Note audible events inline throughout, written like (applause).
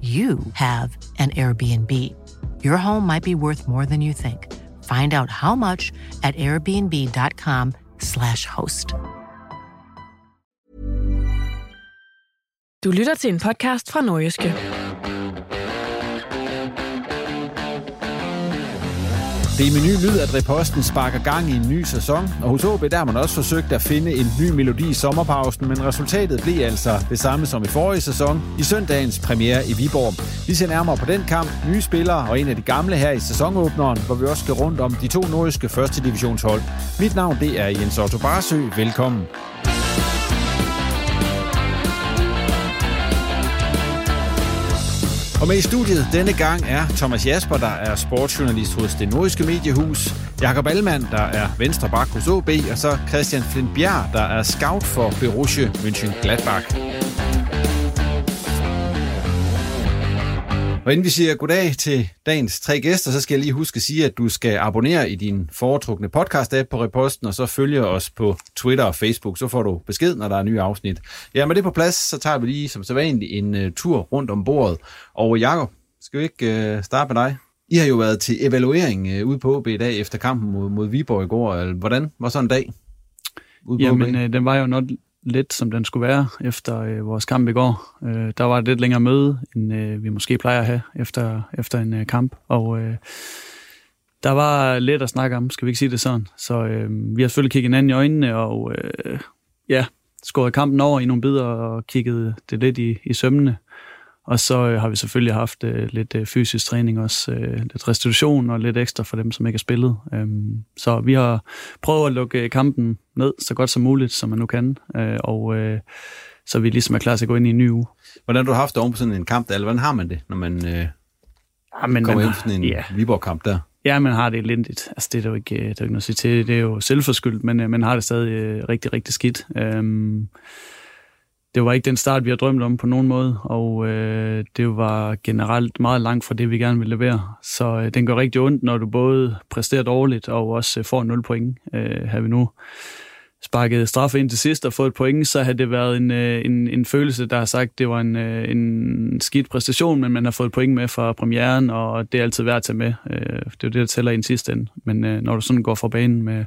you have an Airbnb. Your home might be worth more than you think. Find out how much at airbnb.com/slash host. Du lytter til en podcast fra Nordjyske. Det er med ny lyd, at Reposten sparker gang i en ny sæson, og hos OB der har man også forsøgt at finde en ny melodi i sommerpausen, men resultatet blev altså det samme som i forrige sæson, i søndagens premiere i Viborg. Vi ser nærmere på den kamp, nye spillere og en af de gamle her i sæsonåbneren, hvor vi også skal rundt om de to nordiske første divisionshold. Mit navn det er Jens Otto Barsø. Velkommen. Og med i studiet denne gang er Thomas Jasper, der er sportsjournalist hos det nordiske mediehus, Jakob Allmann, der er venstre bak hos OB, og så Christian Flint Bjerg, der er scout for Borussia Mönchengladbach. Og inden vi siger goddag til dagens tre gæster, så skal jeg lige huske at sige, at du skal abonnere i din foretrukne podcast-app på Reposten, og så følge os på Twitter og Facebook, så får du besked, når der er nye afsnit. Ja, med det på plads, så tager vi lige som sædvanligt en uh, tur rundt om bordet. Og Jakob, skal vi ikke uh, starte med dig? I har jo været til evaluering uh, ude på OB i dag efter kampen mod, mod Viborg i går. Hvordan var sådan en dag? Ude på Jamen, øh, den var jo nok lidt, som den skulle være efter øh, vores kamp i går. Øh, der var et lidt længere møde, end øh, vi måske plejer at have efter, efter en øh, kamp. Og øh, der var lidt at snakke om, skal vi ikke sige det sådan. Så øh, vi har selvfølgelig kigget hinanden i øjnene, og øh, ja, skåret kampen over i nogle bidder og kigget det lidt i, i sømmene. Og så øh, har vi selvfølgelig haft øh, lidt øh, fysisk træning også, øh, lidt restitution og lidt ekstra for dem, som ikke har spillet. Øhm, så vi har prøvet at lukke kampen ned så godt som muligt, som man nu kan. Øh, og øh, så vi ligesom er klar til at gå ind i en ny uge. Hvordan har du haft det oven på sådan en kamp, eller hvordan har man det, når man øh, ja, men, kommer ind sådan en ja. Viborg-kamp der? Ja, man har det elendigt. Altså, det er jo ikke, det er ikke noget at sige til. Det er jo selvforskyldt, men øh, man har det stadig øh, rigtig, rigtig skidt. Øhm, det var ikke den start, vi har drømt om på nogen måde, og øh, det var generelt meget langt fra det, vi gerne ville levere. Så øh, den går rigtig ondt, når du både præsterer dårligt og også øh, får 0 point. Øh, har vi nu sparket straffe ind til sidst og fået et point, så havde det været en, øh, en, en følelse, der har sagt, det var en, øh, en skidt præstation, men man har fået point med fra premieren, og det er altid værd at tage med. Øh, det er jo det, der tæller i en sidste ende. Men øh, når du sådan går fra banen med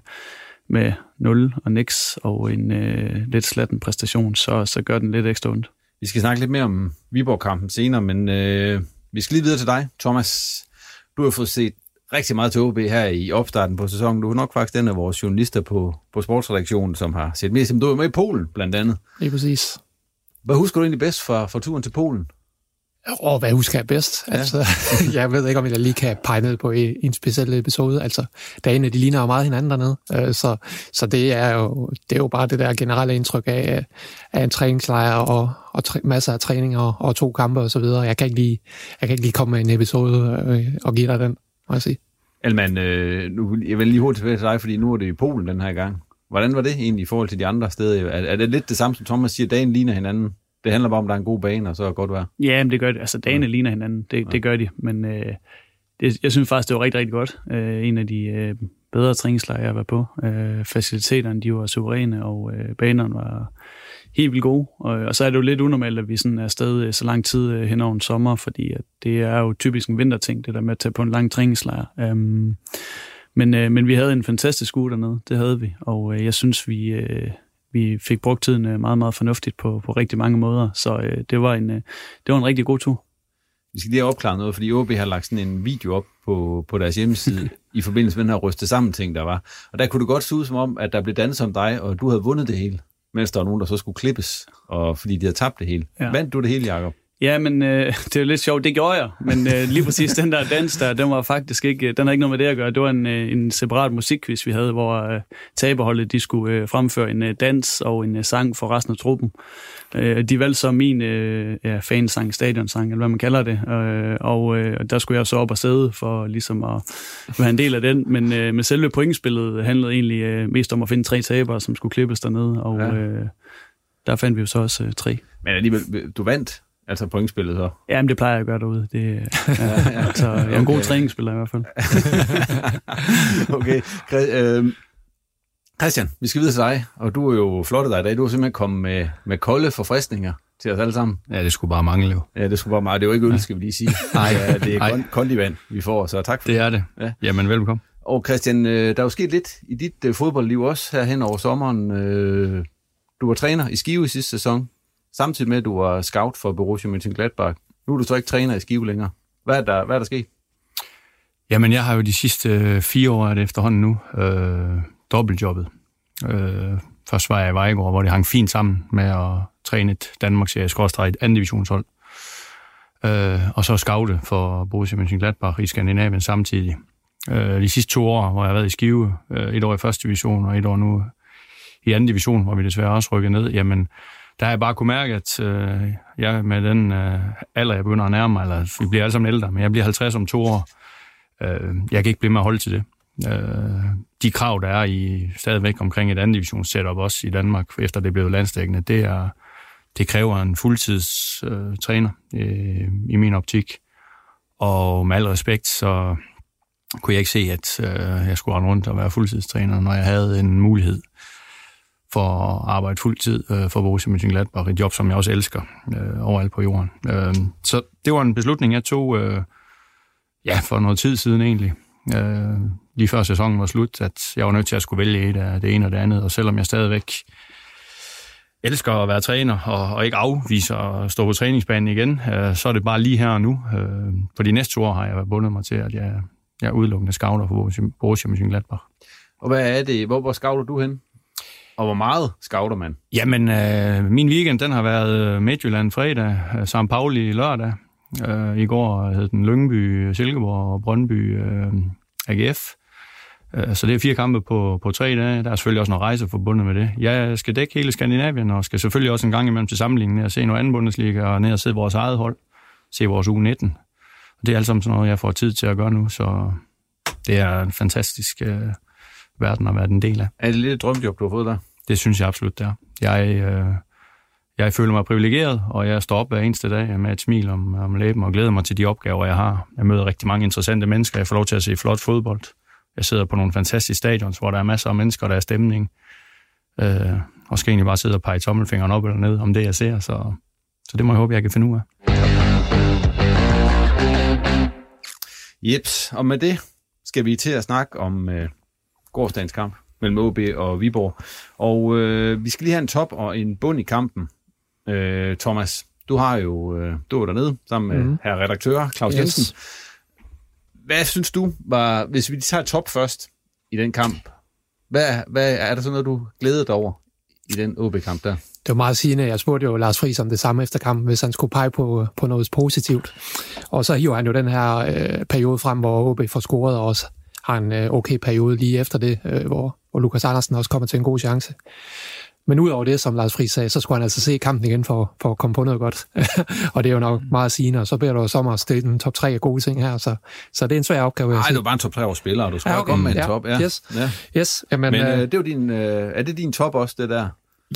med 0 og niks og en øh, lidt slatten præstation, så, så gør den lidt ekstra ondt. Vi skal snakke lidt mere om Viborg-kampen senere, men øh, vi skal lige videre til dig, Thomas. Du har fået set rigtig meget til OB her i opstarten på sæsonen. Du er nok faktisk den af vores journalister på, på sportsredaktionen, som har set mere. Du er med i Polen, blandt andet. Ja, præcis. Hvad husker du egentlig bedst fra, fra turen til Polen? Og hvad husker jeg bedst? Ja. Altså, (laughs) jeg ved ikke, om jeg lige kan pege ned på en, en speciel episode. Altså, dagene, de ligner jo meget hinanden dernede. Øh, så, så det, er jo, det er jo bare det der generelle indtryk af, af en træningslejr og, og træ, masser af træning og, og to kampe osv. Jeg kan ikke lige, jeg kan ikke lige komme med en episode øh, og give dig den, må jeg sige. Elman, øh, nu, jeg vil lige hurtigt tilbage til dig, fordi nu er det i Polen den her gang. Hvordan var det egentlig i forhold til de andre steder? Er, er det lidt det samme, som Thomas siger, dagen ligner hinanden? Det handler bare om, at der er en god bane, og så er det godt vejr. Ja, men det gør det. Altså, dagene ja. ligner hinanden. Det, ja. det gør de. Men øh, det, jeg synes faktisk, det var rigtig, rigtig godt. Øh, en af de øh, bedre træningslejre, jeg været på. Øh, faciliteterne, de var suveræne, og øh, banerne var helt vildt gode. Og, og så er det jo lidt unormalt, at vi sådan er afsted øh, så lang tid øh, hen over en sommer, fordi at det er jo typisk en vinterting, det der med at tage på en lang træningslejr. Um, men, øh, men vi havde en fantastisk uge dernede, det havde vi, og øh, jeg synes, vi, øh, vi fik brugt tiden øh, meget, meget fornuftigt på, på rigtig mange måder, så øh, det, var en, øh, det var en rigtig god tur. Vi skal lige opklare noget, fordi OB har lagt sådan en video op på, på deres hjemmeside (laughs) i forbindelse med den her ryste sammen ting, der var. Og der kunne det godt se ud som om, at der blev danset om dig, og du havde vundet det hele, mens der var nogen, der så skulle klippes, og fordi de havde tabt det hele. Ja. Vandt du det hele, Jacob? Ja, men øh, (laughs) det er lidt sjovt. Det gjorde jeg. Men øh, lige præcis den der dans der, den var faktisk ikke, den har ikke noget med det at gøre. Det var en, øh, en separat musikquiz, vi havde, hvor øh, taberholdet de skulle øh, fremføre en øh, dans og en øh, sang for resten af truppen. Øh, de valgte så min øh, ja, fansang, stadionsang, eller hvad man kalder det. Øh, og øh, der skulle jeg så op og sidde for ligesom at være en del af den. Men, øh, med selve pointspillet handlede egentlig øh, mest om at finde tre tabere, som skulle klippes dernede. Og ja. øh, der fandt vi jo så også øh, tre. Men alligevel, du vandt Altså pointspillet så? Jamen, det plejer jeg at gøre derude. Det, ja, (laughs) altså, jeg er en okay. god træningsspiller i hvert fald. (laughs) okay. Øh, Christian, vi skal videre til dig, og du er jo flot dig i dag. Du har simpelthen kommet med, med kolde forfriskninger til os alle sammen. Ja, det skulle bare mangle jo. Ja, det skulle bare meget. Det er jo ikke øl, skal vi lige sige. (laughs) Nej, ja, det er kondivand, vi får, så tak for det. Det er det. Ja. Jamen, velkommen. Og Christian, øh, der er jo sket lidt i dit øh, fodboldliv også her hen over sommeren. Øh, du var træner i Skive i sidste sæson samtidig med, at du var scout for Borussia Mönchengladbach. Nu er du så ikke træner i Skive længere. Hvad er der, hvad er der sket? Jamen, jeg har jo de sidste øh, fire år af det efterhånden nu øh, dobbeltjobbet. Øh, først var jeg i Vejgaard, hvor det hang fint sammen med at træne et Danmarks serie et andet divisionshold. Øh, og så scoute for Borussia Mönchengladbach i Skandinavien samtidig. Øh, de sidste to år, hvor jeg har været i Skive, øh, et år i første division og et år nu i anden division, hvor vi desværre også rykkede ned, jamen, der har jeg bare kunne mærke, at øh, jeg med den øh, alder, jeg begynder at nærme mig, eller vi bliver alle sammen ældre, men jeg bliver 50 om to år, øh, jeg kan ikke blive med at holde til det. Øh, de krav, der er i stadigvæk omkring et andet divisions setup også i Danmark, efter det blev landstækkende, det, er, det kræver en fuldtids øh, træner øh, i min optik. Og med al respekt, så kunne jeg ikke se, at øh, jeg skulle rende rundt og være fuldtidstræner, når jeg havde en mulighed for at arbejde fuldtid øh, for Borussia Mönchengladbach, et job, som jeg også elsker øh, overalt på jorden. Øh, så det var en beslutning, jeg tog øh, ja, for noget tid siden egentlig. Øh, lige før sæsonen var slut, at jeg var nødt til at skulle vælge et af det ene og det andet, og selvom jeg stadigvæk elsker at være træner og, og ikke afviser at stå på træningsbanen igen, øh, så er det bare lige her og nu. Øh, for de næste to år har jeg bundet mig til, at jeg, jeg er udelukkende scouter for Borussia Mönchengladbach. Og hvad er det? Hvor, hvor scouter du hen? Og hvor meget scouter man? Jamen, øh, min weekend, den har været øh, Midtjylland fredag, øh, St. Pauli lørdag. Øh, I går hed den Lyngby, Silkeborg og Brøndby øh, AGF. Øh, så det er fire kampe på, på tre dage. Der er selvfølgelig også noget rejse forbundet med det. Jeg skal dække hele Skandinavien, og skal selvfølgelig også en gang imellem til sammenligning med at se noget anden Bundesliga, og ned og se vores eget hold. Se vores U19. Og det er alt sammen sådan noget, jeg får tid til at gøre nu, så det er en fantastisk øh, verden at være en del af. Er det lidt et drømjob, du har fået der? Det synes jeg absolut, det er. Jeg, øh, jeg føler mig privilegeret, og jeg står op hver eneste dag med et smil om, om læben og glæder mig til de opgaver, jeg har. Jeg møder rigtig mange interessante mennesker. Jeg får lov til at se flot fodbold. Jeg sidder på nogle fantastiske stadions, hvor der er masser af mennesker, der er stemning. Øh, og skal egentlig bare sidde og pege tommelfingeren op eller ned om det, jeg ser. Så, så det må jeg håbe, jeg kan finde ud af. Jeps, og med det skal vi til at snakke om øh, gårdsdagens kamp mellem OB og Viborg. Og øh, vi skal lige have en top og en bund i kampen. Øh, Thomas, du har jo øh, du var dernede sammen med mm. her redaktør Claus yes. Jensen. Hvad synes du var, hvis vi tager top først i den kamp, hvad, hvad er der sådan noget, du glæder dig over i den OB-kamp der? Det var meget sigende. Jeg spurgte jo Lars Friis om det samme efter kampen, hvis han skulle pege på, på noget positivt. Og så hiver han jo den her øh, periode frem, hvor OB får scoret, og også har en øh, okay periode lige efter det, øh, hvor, hvor Lukas Andersen også kommer til en god chance. men udover det, som Lars Friis sagde, så skulle han altså se kampen igen for, for at komme på noget godt. (laughs) og det er jo nok meget sigende, og så bliver jo sommer stille en top 3 af gode ting her, så, så det er en svær opgave. Nej, det er bare en top 3 over spillere, og du skal Ja, okay. komme med en Ja, top. Ja. yes. Ja. Yes, jamen, Men øh, øh, det er, jo din, øh, er det din top også, det der?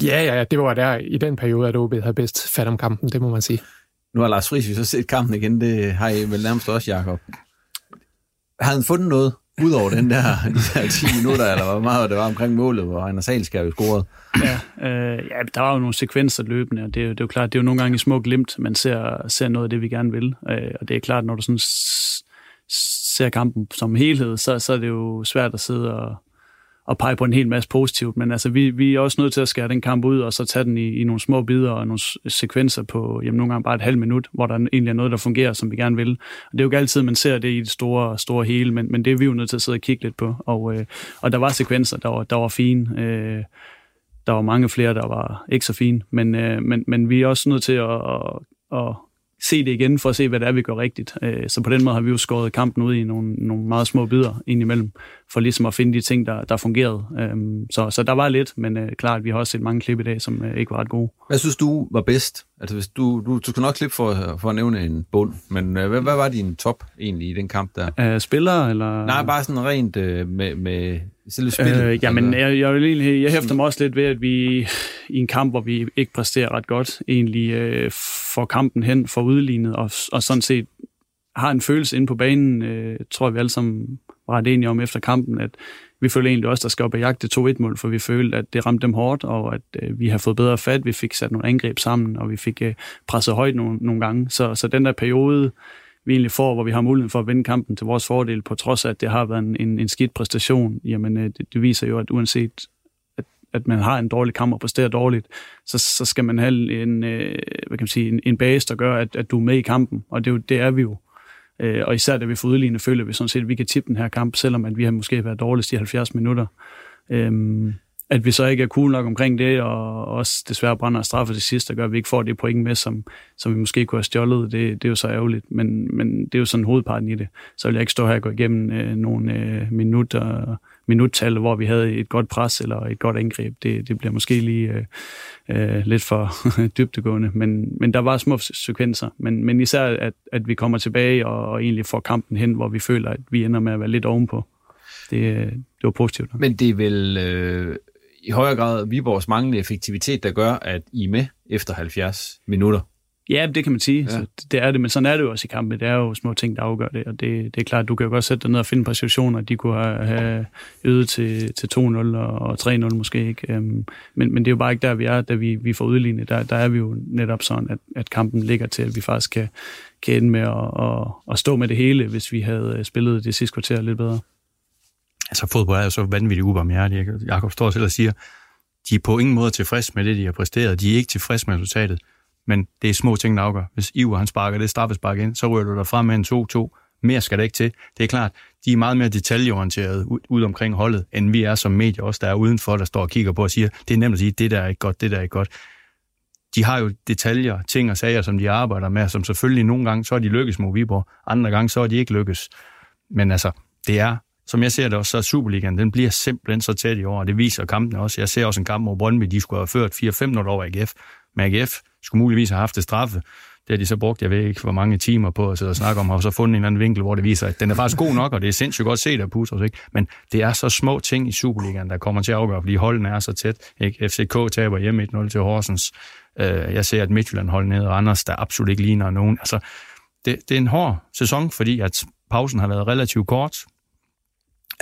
Ja, ja, ja, det var der i den periode, at OB havde bedst fat om kampen, det må man sige. Nu har Lars Friis så set kampen igen, det har I vel nærmest også, Jacob. Har han fundet noget, udover den der, (laughs) de der 10 minutter, eller hvor meget det var omkring målet, hvor Anders Salskær scorede? Ja, øh, ja, der var jo nogle sekvenser løbende, og det, er jo- det er jo klart, det er jo nogle gange i små glimt, man ser, ser noget af det, vi gerne vil. Øh, og det er klart, når du sådan ser kampen som helhed, så, så er det jo svært at sidde og, at pege på en hel masse positivt, men altså, vi, vi er også nødt til at skære den kamp ud, og så tage den i, i nogle små bidder og nogle sekvenser på jamen, nogle gange bare et halvt minut, hvor der egentlig er noget, der fungerer, som vi gerne vil. Og det er jo ikke altid, man ser det i det store, store hele, men, men det er vi jo nødt til at sidde og kigge lidt på. Og, øh, og der var sekvenser, der var, der var fine. Øh, der var mange flere, der var ikke så fine, men, øh, men, men vi er også nødt til at, at, at se det igen, for at se, hvad det er, vi gør rigtigt. Øh, så på den måde har vi jo skåret kampen ud i nogle, nogle meget små bidder indimellem, for ligesom at finde de ting, der, der fungerede. Øh, så, så der var lidt, men øh, klart, vi har også set mange klip i dag, som øh, ikke var ret gode. Hvad synes du var bedst? Altså, hvis du, du, du skal nok klippe for, for at nævne en bund, men hvad, hvad var din top egentlig i den kamp der? Spillere, eller? Nej, bare sådan rent øh, med, med selve spillet. Øh, jamen, Altså, jeg, jeg, vil egentlig, jeg hæfter mig også lidt ved, at vi i en kamp, hvor vi ikke præsterer ret godt, egentlig øh, får kampen hen, får udlignet, og, og sådan set har en følelse inde på banen, øh, tror jeg vi alle sammen var ret enige om efter kampen, at vi føler egentlig også, der skal op og jagte 2-1-mål, for vi følte, at det ramte dem hårdt, og at øh, vi har fået bedre fat, vi fik sat nogle angreb sammen, og vi fik øh, presset højt nogle, nogle gange. Så, så den der periode, vi egentlig får, hvor vi har muligheden for at vinde kampen til vores fordel, på trods af, at det har været en, en, en skidt præstation, jamen øh, det, det viser jo, at uanset at, at man har en dårlig kamp og præsterer dårligt, så, så skal man have en, øh, hvad kan man sige, en, en base, der gør, at, at du er med i kampen, og det, er jo, det er vi jo. Øh, og især da vi får udlignet, føler vi sådan set, at vi kan tippe den her kamp, selvom at vi har måske været dårligst i 70 minutter. Øhm, at vi så ikke er cool nok omkring det, og også desværre brænder straffe til sidst, der gør, at vi ikke får det point med, som, som vi måske kunne have stjålet. Det, det er jo så ærgerligt, men, men det er jo sådan hovedparten i det. Så vil jeg ikke stå her og gå igennem øh, nogle øh, minutter, minuttal, hvor vi havde et godt pres eller et godt angreb. Det, det bliver måske lige øh, øh, lidt for (laughs) dybtegående, men, men der var små sekvenser. Men, men især, at, at vi kommer tilbage og, og egentlig får kampen hen, hvor vi føler, at vi ender med at være lidt ovenpå. Det, øh, det var positivt. Men det er vel øh, i højere grad Viborgs manglende effektivitet, der gør, at I er med efter 70 minutter. Ja, det kan man sige. Ja. Så det er det, men sådan er det jo også i kampen. Det er jo små ting, der afgør det, og det, det er klart, du kan jo godt sætte dig ned og finde par situationer, de kunne have- have øget til, til 2-0 og, og 3-0 måske ikke. Øhm, men, men det er jo bare ikke der, vi er, da vi, vi får udlignet. Der, der er vi jo netop sådan, at, at kampen ligger til, at vi faktisk kan, kan ende med at, at, at stå med det hele, hvis vi havde spillet det sidste kvarter lidt bedre. Altså fodbold er jo så vanvittigt ubarmhjertig. Jakob står selv og siger, de er på ingen måde tilfredse med det, de har præsteret. De er ikke tilfredse med resultatet. Men det er små ting, der afgør. Hvis Iver han sparker det straffespark ind, så rører du dig frem med en 2-2. Mere skal det ikke til. Det er klart, de er meget mere detaljeorienterede ud, ud omkring holdet, end vi er som medier også, der er udenfor, der står og kigger på og siger, det er nemt at sige, det der er ikke godt, det der er ikke godt. De har jo detaljer, ting og sager, som de arbejder med, som selvfølgelig nogle gange, så er de lykkes mod Viborg, andre gange, så er de ikke lykkes. Men altså, det er som jeg ser det også, så er Superligaen, den bliver simpelthen så tæt i år, og det viser kampene også. Jeg ser også en kamp mod Brøndby, de skulle have ført 4-5-0 over AGF, men AGF skulle muligvis have haft det straffe. Det har de så brugt, jeg ved ikke, hvor mange timer på at sidde og snakke om, og så fundet en eller anden vinkel, hvor det viser, at den er faktisk god nok, og det er sindssygt godt set af Putros, ikke? Men det er så små ting i Superligaen, der kommer til at afgøre, fordi holdene er så tæt. Ikke? FCK taber hjemme 1-0 til Horsens. Øh, jeg ser, at Midtjylland holder ned, og Anders, der absolut ikke ligner nogen. Altså, det, det er en hård sæson, fordi at pausen har været relativt kort.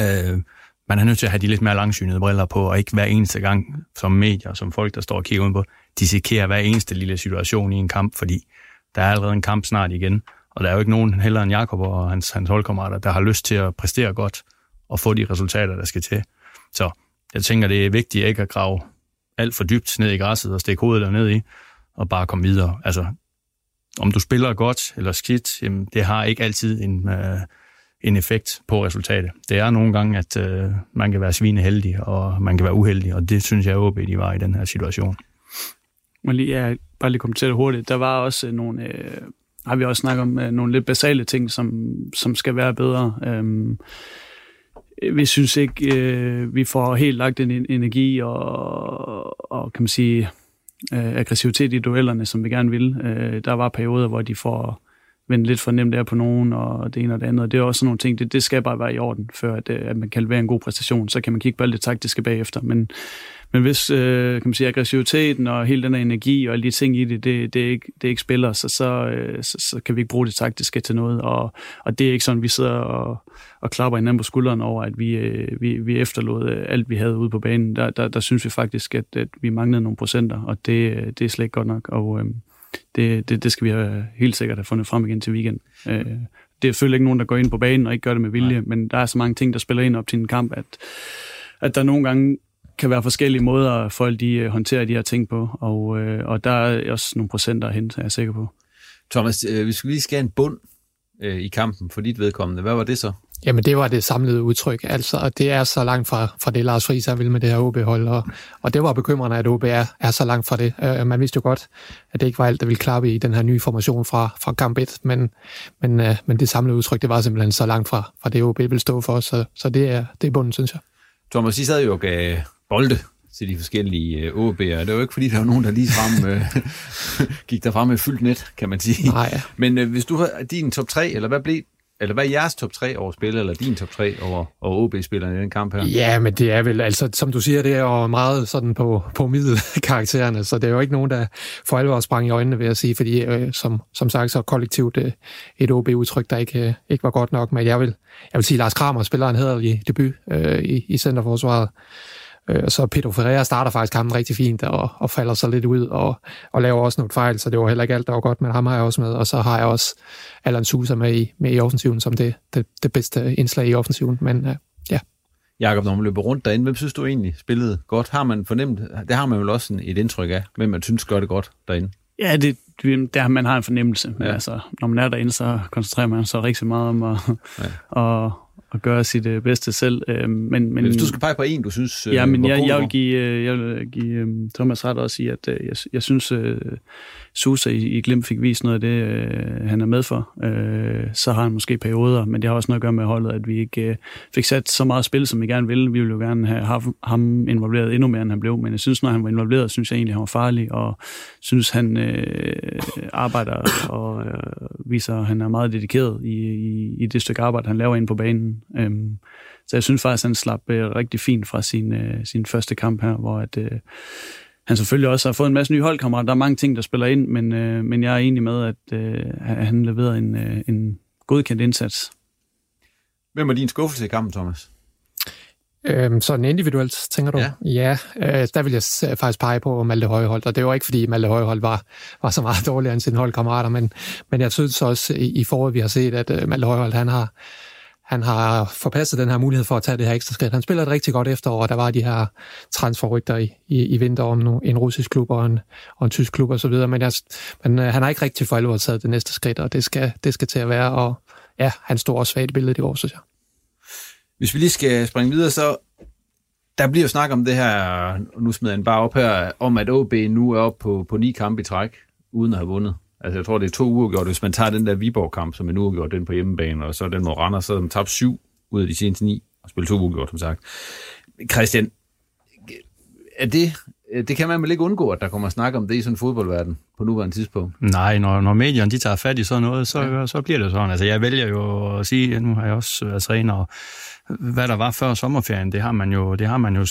Øh, man er nødt til at have de lidt mere langsynede briller på, og ikke hver eneste gang som medier, som folk, der står og kigger på, dissekerer hver eneste lille situation i en kamp, fordi der er allerede en kamp snart igen, og der er jo ikke nogen heller end Jakob og hans, hans holdkammerater, der har lyst til at præstere godt og få de resultater, der skal til. Så jeg tænker, det er vigtigt ikke at grave alt for dybt ned i græsset og stikke hovedet derned i, og bare komme videre. Altså, om du spiller godt eller skidt, jamen, det har ikke altid en, øh, en effekt på resultatet. Det er nogle gange, at øh, man kan være svineheldig, og man kan være uheldig, og det synes jeg, OB de var i den her situation. Men lige, ja, bare lige kommentere det hurtigt. Der var også øh, nogle, øh, har vi også snakket om, øh, nogle lidt basale ting, som, som skal være bedre. Øh, vi synes ikke, øh, vi får helt lagt en energi og, og kan man sige, øh, aggressivitet i duellerne, som vi gerne vil. Øh, der var perioder, hvor de får vende lidt for nemt der på nogen, og det ene og det andet. Og det er også sådan nogle ting, det, det skal bare være i orden, før at, øh, at man kan levere en god præstation. Så kan man kigge på alt det taktiske bagefter. Men, men hvis øh, kan man sige, aggressiviteten og hele den her energi og alle de ting i det, det, det, er, ikke, det er ikke spiller, så, så, øh, så, så kan vi ikke bruge det taktiske til noget. Og, og det er ikke sådan, vi sidder og, og klapper hinanden på skulderen over, at vi, øh, vi, vi efterlod øh, alt, vi havde ude på banen. Der, der, der synes vi faktisk, at, at vi manglede nogle procenter, og det, øh, det er slet ikke godt nok. Og øh, det, det, det skal vi have, helt sikkert have fundet frem igen til weekend. Øh, det er selvfølgelig ikke nogen, der går ind på banen og ikke gør det med vilje, Nej. men der er så mange ting, der spiller ind op til en kamp, at, at der nogle gange kan være forskellige måder, folk de øh, håndterer de her ting på, og, øh, og der er også nogle procenter at hente, er jeg sikker på. Thomas, øh, vi skulle lige skal en bund øh, i kampen for dit vedkommende. Hvad var det så? Jamen, det var det samlede udtryk. Altså, og det er så langt fra, fra det, Lars Friis vil med det her OB-hold. Og, og det var bekymrende, at OB er, er så langt fra det. Uh, man vidste jo godt, at det ikke var alt, der ville klappe i den her nye formation fra, fra kamp 1, men, men, uh, men det samlede udtryk, det var simpelthen så langt fra, fra det, OB vil stå for. Så, så det, er, det er bunden, synes jeg. Thomas, I sad jo og gav bolde til de forskellige uh, OB'er. Det er jo ikke, fordi der var nogen, der lige frem uh, (laughs) gik derfra med fyldt net, kan man sige. Nej. Men uh, hvis du har din top 3, eller hvad blev eller hvad er jeres top 3 over spil, eller din top 3 over, over OB-spillerne i den kamp her? Ja, men det er vel, altså som du siger, det er jo meget sådan på, på middelkaraktererne, så det er jo ikke nogen, der for alvor sprang i øjnene, vil jeg sige, fordi øh, som, som sagt, så kollektivt øh, et OB-udtryk, der ikke, øh, ikke var godt nok, men jeg vil, jeg vil sige, Lars Kramer spiller en hederlig debut øh, i, i centerforsvaret. Øh, så Pedro Ferreira starter faktisk kampen rigtig fint og, og falder så lidt ud og, og laver også nogle fejl, så det var heller ikke alt, der var godt, men ham har jeg også med. Og så har jeg også Alan Sousa med i, med i offensiven som det, det, det bedste indslag i offensiven. Men uh, ja. Jakob, når man løber rundt derinde, hvem synes du egentlig spillede godt? Har man fornemt, det har man vel også et indtryk af, hvem man synes gør det godt derinde? Ja, det, der man har en fornemmelse. Men ja. altså, når man er derinde, så koncentrerer man sig rigtig meget om at, ja. at, at gøre sit øh, bedste selv. Øh, men, men, hvis du skal pege på en, du synes øh, Ja, men jeg, jeg vil give, øh, jeg vil give øh, Thomas ret også i, at øh, jeg, jeg synes, øh, Susa i, i Glimt fik vist noget af det, øh, han er med for. Øh, så har han måske perioder, men det har også noget at gøre med holdet, at vi ikke øh, fik sat så meget spil, som vi gerne ville. Vi ville jo gerne have haft ham involveret endnu mere, end han blev, men jeg synes, når han var involveret, synes jeg egentlig, han var farlig, og synes, han øh, arbejder og øh, viser, at han er meget dedikeret i, i, i det stykke arbejde, han laver ind på banen. Øh, så jeg synes faktisk, at han slap øh, rigtig fint fra sin, øh, sin første kamp her, hvor at, øh, han selvfølgelig også har fået en masse nye holdkammerater. Der er mange ting, der spiller ind, men, øh, men jeg er enig med, at øh, han leverede en, øh, en godkendt indsats. Hvem er din skuffelse i kampen, Thomas? Øhm, sådan individuelt, tænker du? Ja. ja øh, der vil jeg faktisk pege på Malte Højhold, og det var ikke, fordi Malte Højhold var, var så meget (laughs) dårligere end sine holdkammerater, men, men jeg synes også i, i foråret, vi har set, at uh, Malte Højhold, han har, han har forpasset den her mulighed for at tage det her ekstra skridt. Han spiller et rigtig godt efterår, og der var de her transferrygter i, i, i vinter om en russisk klub og en, og en tysk klub osv., men, jeg, men øh, han har ikke rigtig for alvor taget det næste skridt, og det skal, det skal til at være, og ja, han stod også svagt i billedet i år, synes jeg. Hvis vi lige skal springe videre, så der bliver jo snak om det her, nu smider jeg bare op her, om at OB nu er oppe på, på ni kampe i træk, uden at have vundet. Altså jeg tror, det er to uger gjort. Hvis man tager den der Viborg-kamp, som er nu gjort, den på hjemmebane, og så den mod Randers, så har man tabt syv ud af de seneste ni, og spillet to uger gjort, som sagt. Christian, er det, det kan man vel ikke undgå, at der kommer snak om det i sådan en fodboldverden på nuværende tidspunkt? Nej, når, når medierne de tager fat i sådan noget, så, ja. så bliver det sådan. Altså jeg vælger jo at sige, nu har jeg også været træner, og hvad der var før sommerferien, det har man jo, det har man jo,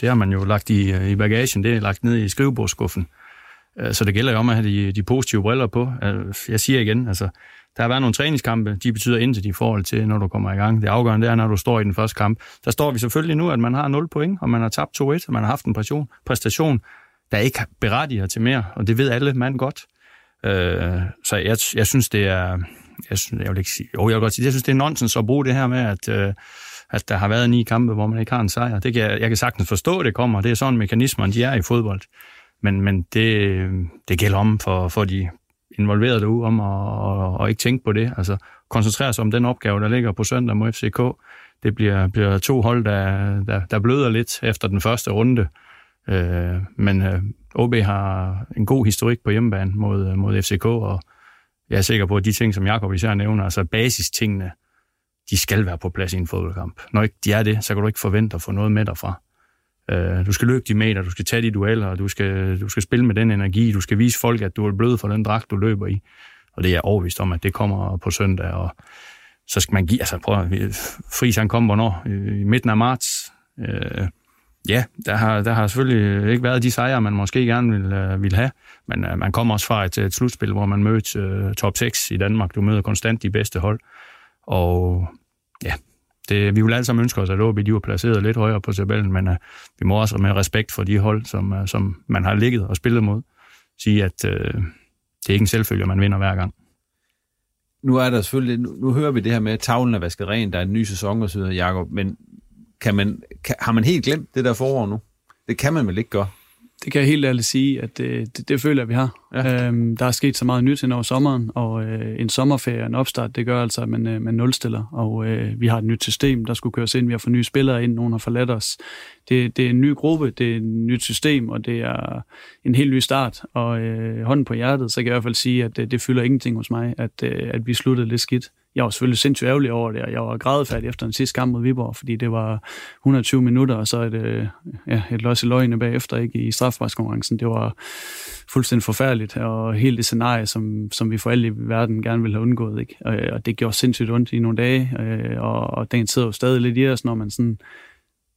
det har man jo lagt i, i bagagen, det er lagt ned i skrivebordskuffen. Øh, så det gælder jo om at have de, de positive briller på. Øh, jeg siger igen, altså, der har været nogle træningskampe, de betyder intet i forhold til, når du kommer i gang. Det afgørende det er, når du står i den første kamp. Der står vi selvfølgelig nu, at man har 0 point, og man har tabt 2-1, og man har haft en præstation, præstation der ikke berettiger til mere, og det ved alle mand godt. Øh, så jeg, jeg synes, det er... Jeg, synes, jeg vil ikke sige... Jo, jeg vil godt sige, jeg synes, det er nonsens at bruge det her med, at, øh, at der har været ni kampe, hvor man ikke har en sejr. Det kan jeg, jeg kan sagtens forstå, at det kommer. Det er sådan, mekanismerne de er i fodbold. Men, men det, det gælder om for, for de involverede derude om at, at, at ikke tænke på det. Altså koncentrere sig om den opgave, der ligger på søndag mod FCK. Det bliver, bliver to hold, der, der, der bløder lidt efter den første runde. Øh, men øh, OB har en god historik på hjemmebane mod, mod FCK, og jeg er sikker på, at de ting, som Jakob især nævner, altså basistingene, de skal være på plads i en fodboldkamp. Når ikke de er det, så kan du ikke forvente at få noget med derfra. Øh, du skal løbe de meter, du skal tage de dueller, du skal, du skal spille med den energi, du skal vise folk, at du er blød for den dragt, du løber i. Og det er jeg overvist om, at det kommer på søndag, og så skal man give, altså prøv at, øh, Friis han kom hvornår? I midten af marts. Øh, ja, der har, der har selvfølgelig ikke været de sejre, man måske gerne vil, øh, vil have, men øh, man kommer også fra et, et slutspil, hvor man mødte uh, top 6 i Danmark. Du møder konstant de bedste hold, og ja, det, vi vil alle sammen ønske os, at OB de var placeret lidt højere på tabellen, men uh, vi må også med respekt for de hold, som, uh, som man har ligget og spillet mod, sige, at uh, det er ikke en selvfølge, man vinder hver gang. Nu er der selvfølgelig, nu, nu hører vi det her med, at tavlen er vasket ren, der er en ny sæson og så videre, Jacob, men kan man, kan, har man helt glemt det der forår nu? Det kan man vel ikke gøre? Det kan jeg helt ærligt sige, at det, det, det føler jeg, vi har. Ja. Øhm, der er sket så meget nyt hen over sommeren, og øh, en sommerferie en opstart, det gør altså, at man, øh, man nulstiller. Og øh, vi har et nyt system, der skulle køres ind. Vi har fået nye spillere ind, nogen har forladt os. Det, det er en ny gruppe, det er et nyt system, og det er en helt ny start. Og øh, hånden på hjertet, så kan jeg i hvert fald sige, at det, det fylder ingenting hos mig, at, øh, at vi sluttede lidt skidt jeg var selvfølgelig sindssygt ærgerlig over det, og jeg var grædefærdig efter den sidste kamp mod Viborg, fordi det var 120 minutter, og så et, ja, et løs i løgne bagefter ikke, i strafbarskonkurrencen. Det var fuldstændig forfærdeligt, og helt det scenarie, som, som vi for alle i verden gerne ville have undgået. Ikke? Og, og det gjorde sindssygt ondt i nogle dage, øh, og, og den sidder jo stadig lidt i os, når man sådan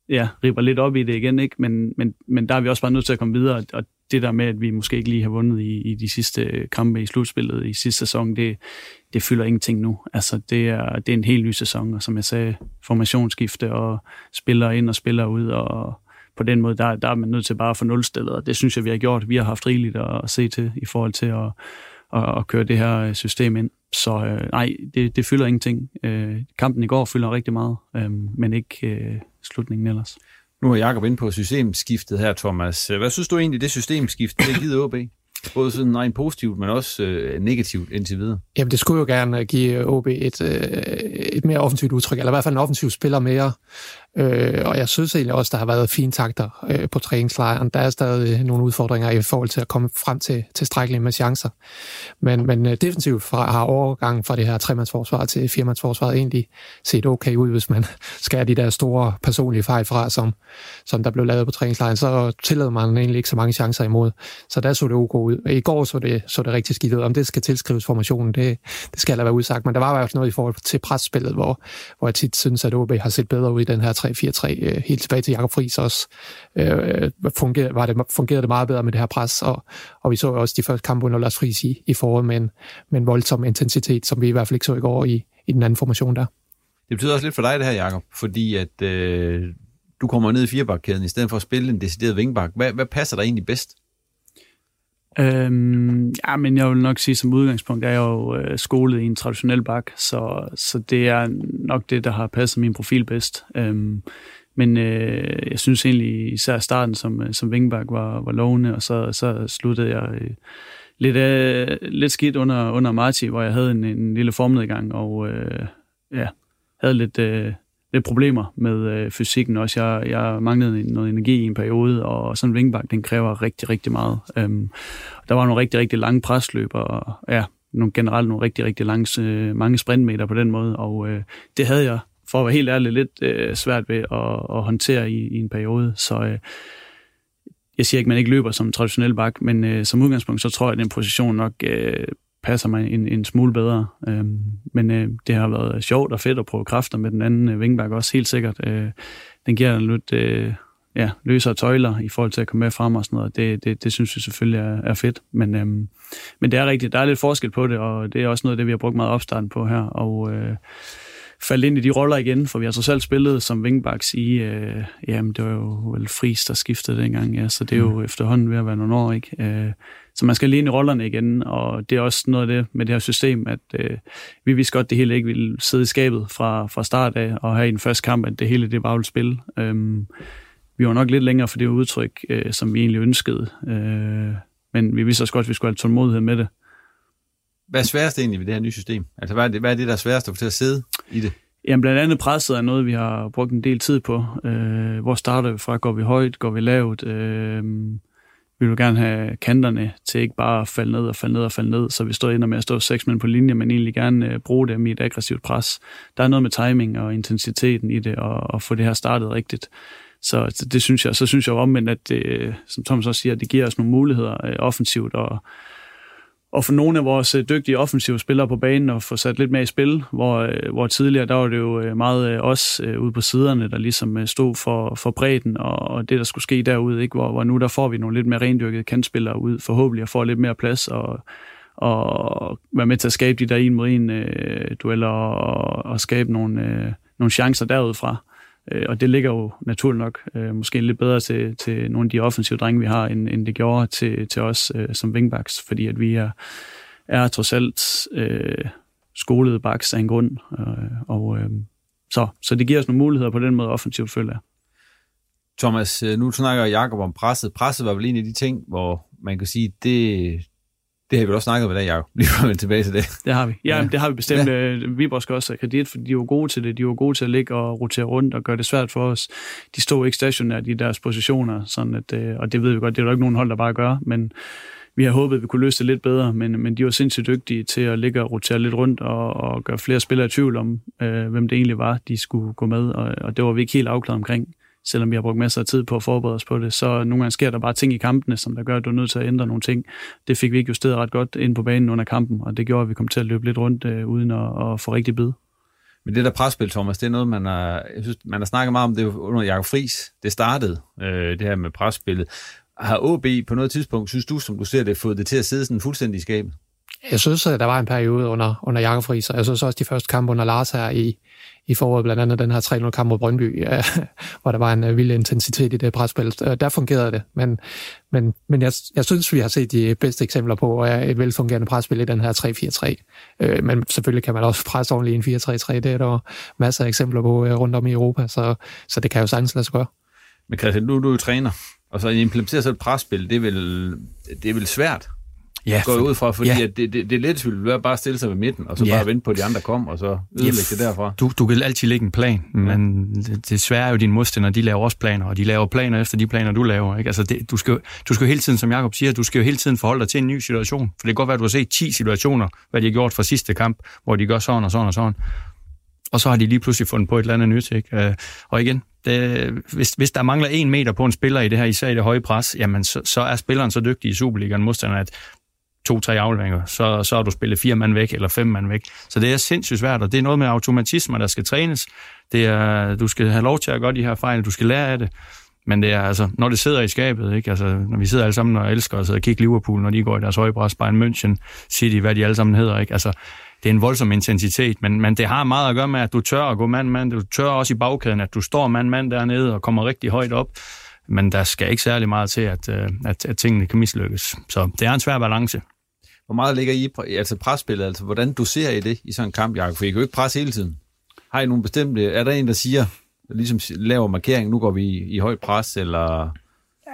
ja, ripper lidt op i det igen, ikke? Men, men, men der er vi også bare nødt til at komme videre, og det der med, at vi måske ikke lige har vundet i, i de sidste kampe i slutspillet i sidste sæson, det, det fylder ingenting nu. Altså, det er, det er en helt ny sæson, og som jeg sagde, formationsskifte og spiller ind og spiller ud, og på den måde, der, der er man nødt til bare at få nulstillet, og det synes jeg, vi har gjort. Vi har haft rigeligt at se til i forhold til at, at, at køre det her øh, system ind. Så øh, nej, det, det fylder ingenting. Øh, kampen i går fylder rigtig meget, øh, men ikke øh, slutningen ellers. Nu er Jacob inde på systemskiftet her, Thomas. Hvad synes du egentlig, det systemskift, det givet OB? Både sådan nej, positivt, men også øh, negativt indtil videre. Jamen, det skulle jo gerne øh, give OB et, øh, et mere offensivt udtryk, eller i hvert fald en offensiv spiller mere. Øh, og jeg synes egentlig også, der har været fine takter øh, på træningslejren. Der er stadig øh, nogle udfordringer i forhold til at komme frem til tilstrækkeligt med chancer. Men, men øh, defensivt fra, har overgangen fra det her tremandsforsvar til firmandsforsvaret egentlig set okay ud, hvis man (laughs) skærer de der store personlige fejl fra, som, som der blev lavet på træningslejren. Så tillader man egentlig ikke så mange chancer imod. Så der så det ok ud. I går så det, så det rigtig skidt ud. Om det skal tilskrives formationen, det, det skal der være udsagt. Men der var i hvert fald noget i forhold til presspillet, hvor, hvor jeg tit synes, at OB har set bedre ud i den her 3-4-3, øh, helt tilbage til Jakob Friis også, øh, øh fungerede, var det, fungerede det meget bedre med det her pres, og, og vi så også de første kampe under Lars Friis i, i foråret med en, med en voldsom intensitet, som vi i hvert fald ikke så i går i, i den anden formation der. Det betyder også lidt for dig det her, Jakob, fordi at øh, du kommer ned i firebakkæden i stedet for at spille en decideret vingbak. Hvad, hvad passer dig egentlig bedst? Øhm, ja, men jeg vil nok sige, som udgangspunkt er jeg jo øh, skolet i en traditionel bak, så, så det er nok det, der har passet min profil bedst. Øhm, men øh, jeg synes egentlig, især starten som, øh, som vingbak var, var lovende, og så, så sluttede jeg øh, lidt, øh, lidt skidt under, under Marti, hvor jeg havde en, en lille formnedgang, og øh, ja, havde lidt, øh, lidt problemer med øh, fysikken også. Jeg, jeg manglede noget energi i en periode, og sådan en vingbak, den kræver rigtig, rigtig meget. Øhm, der var nogle rigtig, rigtig lange presløb, og ja, nogle, generelt nogle rigtig, rigtig lange, øh, mange sprintmeter på den måde, og øh, det havde jeg, for at være helt ærlig, lidt øh, svært ved at, at håndtere i, i en periode. Så øh, jeg siger ikke, at man ikke løber som en traditionel bak, men øh, som udgangspunkt, så tror jeg, at den position nok øh, passer mig en, en smule bedre. Øhm, men øh, det har været sjovt og fedt at prøve kræfter med den anden øh, vingbak også, helt sikkert. Øh, den giver lidt øh, ja, løsere tøjler i forhold til at komme med frem og sådan noget. Det, det, det synes vi selvfølgelig er, er fedt. Men, øh, men det er rigtigt, der er lidt forskel på det, og det er også noget af det, vi har brugt meget opstarten på her. Og øh, faldt ind i de roller igen, for vi har så selv spillet som wingbacks i, øh, jamen det var jo vel Friis, der skiftede dengang, ja, så det er jo mm. efterhånden ved at være nogle år, ikke? Øh, så man skal lige ind i rollerne igen, og det er også noget af det med det her system, at øh, vi vidste godt, at det hele ikke ville sidde i skabet fra, fra start af, og have i den første kamp, at det hele det bare ville spille. Øhm, vi var nok lidt længere for det udtryk, øh, som vi egentlig ønskede, øh, men vi vidste også godt, at vi skulle have tålmodighed med det. Hvad er sværest egentlig ved det her nye system? Altså, hvad er det, hvad er det der er sværest at få til at sidde i det? Jamen, blandt andet presset er noget, vi har brugt en del tid på. Øh, hvor starter vi fra? Går vi højt? Går vi lavt? Øh, vi vil gerne have kanterne til ikke bare at falde ned og falde ned og falde ned, så vi står ender med at stå seks mænd på linje, men egentlig gerne øh, bruge dem i et aggressivt pres. Der er noget med timing og intensiteten i det, og, og få det her startet rigtigt. Så det synes jeg, så synes jeg omvendt, at det, som Thomas også siger, at det giver os nogle muligheder øh, offensivt, og, og få nogle af vores øh, dygtige offensive spillere på banen og få sat lidt mere i spil, hvor, øh, hvor tidligere der var det jo øh, meget os ude på siderne, der ligesom stod for, for bredden og, og det, der skulle ske derude, ikke? Hvor, hvor nu der får vi nogle lidt mere rendyrkede kantspillere ud, forhåbentlig, og får lidt mere plads og, og være med til at skabe de der en mod en øh, dueller og, og skabe nogle, øh, nogle chancer derudfra. Øh, og det ligger jo naturligt nok øh, måske lidt bedre til, til nogle af de offensive drenge, vi har, end, end det gjorde til, til os øh, som wingbacks, fordi at vi er, er trods alt øh, skolede backs af en grund. Øh, og, øh, så, så det giver os nogle muligheder på den måde offensivt, føler jeg. Thomas, øh, nu snakker Jakob om presset. Presset var vel en af de ting, hvor man kan sige, det, det har vi også snakket i dag, Jacob. Lige for tilbage til det. Det har vi. Ja, ja. det har vi bestemt. Ja. Øh, vi skal også have kredit, for de var gode til det. De var gode til at ligge og rotere rundt og gøre det svært for os. De stod ikke stationært i deres positioner, sådan at, øh, og det ved vi godt, det er jo ikke nogen hold, der bare gør, men vi har håbet, at vi kunne løse det lidt bedre, men, men de var sindssygt dygtige til at ligge og rotere lidt rundt og, og gøre flere spillere i tvivl om, øh, hvem det egentlig var, de skulle gå med, og, og det var vi ikke helt afklaret omkring selvom vi har brugt masser af tid på at forberede os på det, så nogle gange sker der bare ting i kampene, som der gør, at du er nødt til at ændre nogle ting. Det fik vi ikke justeret ret godt ind på banen under kampen, og det gjorde, at vi kom til at løbe lidt rundt øh, uden at, at få rigtig bid. Men det der presspil, Thomas, det er noget, man har, jeg synes, man har snakket meget om det under Jakob Friis. Det startede, øh, det her med presspillet. Har OB på noget tidspunkt, synes du, som du ser det, fået det til at sidde sådan fuldstændig i skabet? Jeg synes, at der var en periode under, under Jakob Friis, og jeg synes også de første kampe under Lars her i, i foråret, blandt andet den her 3-0 kamp mod Brøndby, (laughs) ja, hvor der var en uh, vild intensitet i det presspil. Uh, øh, der fungerede det, men, men, men jeg, jeg synes, vi har set de bedste eksempler på uh, et velfungerende presspil i den her 3-4-3. Øh, men selvfølgelig kan man også presse ordentligt i en 4-3-3. Det er der masser af eksempler på rundt om i Europa, så, så det kan jo sagtens lade sig gøre. Men Christian, nu er du jo træner, og så implementere så et presspil, det er vel, det er vel svært? Ja, går for, ud fra, fordi ja. at det, det, det er let vil være bare stille sig ved midten, og så ja. bare vente på, at de andre kommer, og så ødelægge ja, det derfra. Du, du kan altid lægge en plan, men ja. det, det svære er jo, dine modstandere, de laver også planer, og de laver planer efter de planer, du laver. Ikke? Altså det, du, skal, du skal jo hele tiden, som Jacob siger, du skal jo hele tiden forholde dig til en ny situation. For det kan godt være, at du har set 10 situationer, hvad de har gjort fra sidste kamp, hvor de gør sådan og sådan og sådan. Og så har de lige pludselig fundet på et eller andet nyt. Ikke? Øh, og igen, det, hvis, hvis der mangler en meter på en spiller i det her, især i det høje pres, jamen så, så er spilleren så dygtig i Superligaen modstander, at to-tre afleveringer, så, så har du spillet fire mand væk, eller fem mand væk. Så det er sindssygt svært, og det er noget med automatismer, der skal trænes. Det er, du skal have lov til at gøre de her fejl, du skal lære af det. Men det er altså, når det sidder i skabet, ikke? Altså, når vi sidder alle sammen og elsker os og kigger Liverpool, når de går i deres højbræs, Bayern München, City, hvad de alle sammen hedder, ikke? Altså, det er en voldsom intensitet, men, men det har meget at gøre med, at du tør at gå mand-mand. Du tør også i bagkæden, at du står mand-mand dernede og kommer rigtig højt op. Men der skal ikke særlig meget til, at, øh, at, at tingene kan mislykkes. Så det er en svær balance. Hvor meget ligger I altså presspillet? Altså, hvordan du ser I det i sådan en kamp, Jacob? For I kan jo ikke presse hele tiden. Har I nogle bestemte... Er der en, der siger, ligesom laver markering, nu går vi i, i højt pres, eller...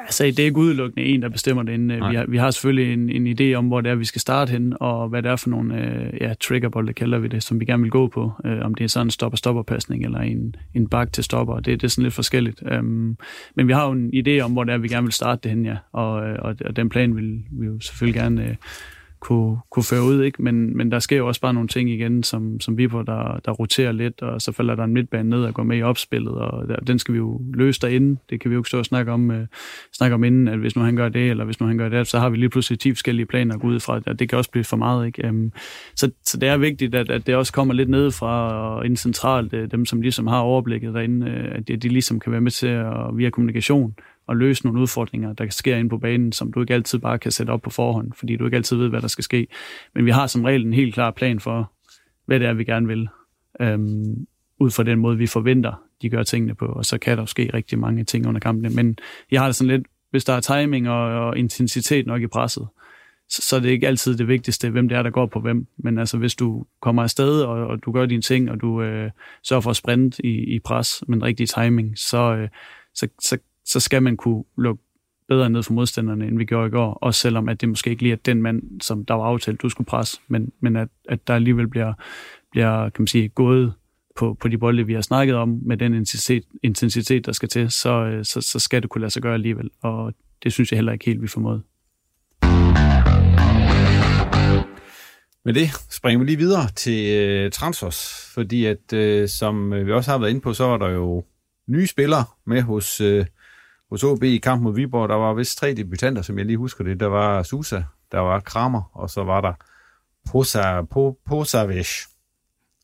Altså, det er ikke udelukkende en, der bestemmer det. Vi har, vi har selvfølgelig en, en idé om, hvor det er, vi skal starte hen, og hvad det er for nogle øh, ja, triggerbold, kalder vi det, som vi gerne vil gå på. Øh, om det er sådan en stopper-stopper-pasning, eller en, en bak til stopper. Det, det er sådan lidt forskelligt. Um, men vi har jo en idé om, hvor det er, vi gerne vil starte det hen, ja. Og, øh, og, og den plan vil vi jo selvfølgelig gerne... Øh, kunne, kunne føre ud, ikke? Men, men der sker jo også bare nogle ting igen, som, som vi på, der, der roterer lidt, og så falder der en midtbane ned og går med i opspillet, og der, den skal vi jo løse derinde. Det kan vi jo ikke stå og snakke om, øh, snakke om inden, at hvis nu han gør det, eller hvis nu han gør det, så har vi lige pludselig 10 forskellige planer at gå ud fra, og det kan også blive for meget, ikke? Øhm, så, så det er vigtigt, at, at det også kommer lidt ned fra og ind centralt, øh, dem som ligesom har overblikket derinde, øh, at de, de ligesom kan være med til at, via kommunikation at løse nogle udfordringer, der sker ind på banen, som du ikke altid bare kan sætte op på forhånd, fordi du ikke altid ved, hvad der skal ske. Men vi har som regel en helt klar plan for, hvad det er, vi gerne vil, øhm, ud fra den måde, vi forventer, de gør tingene på, og så kan der ske rigtig mange ting under kampene. Men jeg har det sådan lidt, hvis der er timing og, og intensitet nok i presset, så, så er det ikke altid det vigtigste, hvem det er, der går på hvem. Men altså, hvis du kommer afsted, og, og du gør dine ting, og du øh, sørger for at sprinte i, i pres med rigtig timing, så, øh, så, så så skal man kunne lukke bedre ned for modstanderne, end vi gjorde i går, også selvom at det måske ikke lige er den mand, som der var aftalt, du skulle presse, men, men at, at der alligevel bliver, bliver kan man sige, gået på, på de bolde, vi har snakket om, med den intensitet, intensitet der skal til, så, øh, så, så skal det kunne lade sig gøre alligevel. Og det synes jeg heller ikke helt, vi formåede. Med det springer vi lige videre til øh, transfers, fordi at øh, som vi også har været inde på, så var der jo nye spillere med hos, øh, hos OB i kamp mod Viborg. Der var vist tre debutanter, som jeg lige husker det. Der var Susa, der var Kramer, og så var der Posa, po, Posavic,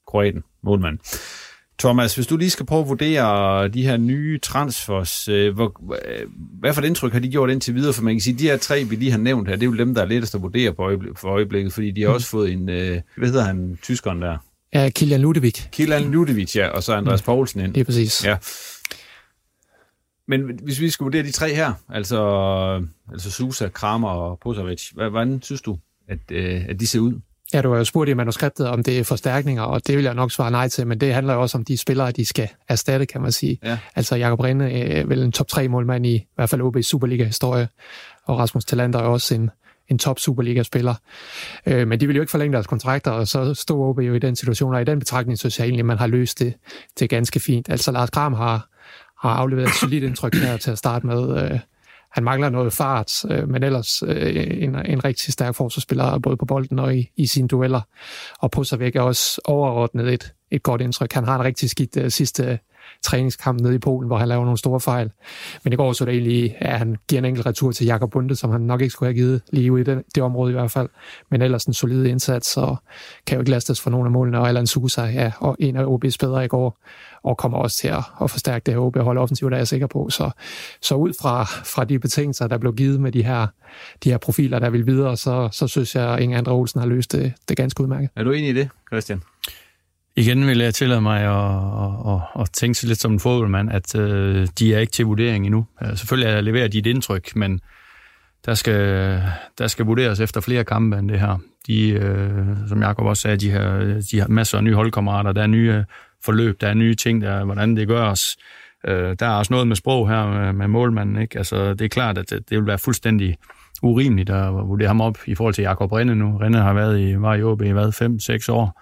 kroaten, målmand. Thomas, hvis du lige skal prøve at vurdere de her nye transfers, øh, hvor, øh, hvad for et indtryk har de gjort indtil videre? For man kan sige, at de her tre, vi lige har nævnt her, det er jo dem, der er lettest at vurdere på øjeblik, for øjeblikket, fordi de har mm. også fået en, øh, hvad hedder han, tyskeren der? Ja, Kilian Ludevic. Kilian Ludevic, ja, og så Andreas mm. Poulsen ind. Det er præcis. Ja. Men hvis vi skal vurdere de tre her, altså, altså Susa, Kramer og Posavic, hvordan synes du, at, øh, at de ser ud? Ja, du har jo spurgt i manuskriptet, om det er forstærkninger, og det vil jeg nok svare nej til, men det handler jo også om de spillere, de skal erstatte, kan man sige. Ja. Altså Jakob Rinde er vel en top 3 målmand i, i hvert fald OB's Superliga-historie, og Rasmus Talander er også en, en top Superliga-spiller. Øh, men de vil jo ikke forlænge deres kontrakter, og så stod OB jo i den situation, og i den betragtning synes jeg egentlig, at man har løst det, det ganske fint. Altså Lars Kram har, har afleveret et solidt indtryk her til at starte med. Øh, han mangler noget fart, øh, men ellers øh, en, en rigtig stærk forsvarsspiller, både på bolden og i, i sine dueller. Og på sig væk er også overordnet et, et godt indtryk. Han har en rigtig skidt øh, sidste træningskamp nede i Polen, hvor han laver nogle store fejl. Men i går så det egentlig, at han giver en enkelt retur til Jakob Bunde, som han nok ikke skulle have givet lige ude i det, det område i hvert fald. Men ellers en solid indsats, og kan jo ikke lastes for nogle af målene. Og Allan Susa, ja, og en af OB's bedre i går, og kommer også til at, at forstærke det her OB-hold offensivt, der er jeg sikker på. Så, så ud fra, fra de betingelser, der blev givet med de her, de her profiler, der vil videre, så, så synes jeg, at Inge Andre Olsen har løst det, det ganske udmærket. Er du enig i det, Christian? Igen vil jeg tillade mig at, at, at tænke sig lidt som en fodboldmand, at øh, de er ikke til vurdering endnu. Uh, selvfølgelig leverer de et indtryk, men der skal, der skal vurderes efter flere kampe end det her. De, øh, som Jacob også sagde, de har, de har masser af nye holdkammerater, der er nye øh, forløb, der er nye ting, der hvordan det gøres. Øh, der er også noget med sprog her med, med målmanden. Ikke? Altså, det er klart, at det, det vil være fuldstændig urimeligt at vurdere ham op i forhold til Jakob Rinde nu. Rinde har været i, var i OB i hvad, 5-6 år.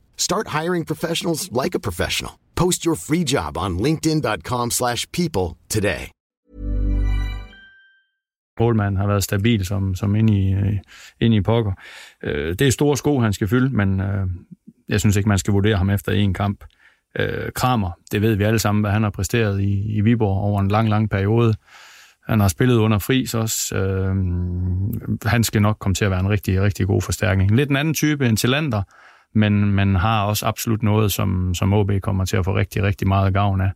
Start hiring professionals like a professional. Post your free job on linkedin.com/people today. Målmanden har været stabil som, som ind, i, øh, ind i pokker. Øh, det er store sko, han skal fylde, men øh, jeg synes ikke, man skal vurdere ham efter en kamp. Kramer, det ved vi alle sammen, hvad han har præsteret i, i Viborg over en lang, lang periode. Han har spillet under fris også. Øh, han skal nok komme til at være en rigtig, rigtig god forstærkning. Lidt en anden type end Tillander, men man har også absolut noget, som, som OB kommer til at få rigtig, rigtig meget gavn af.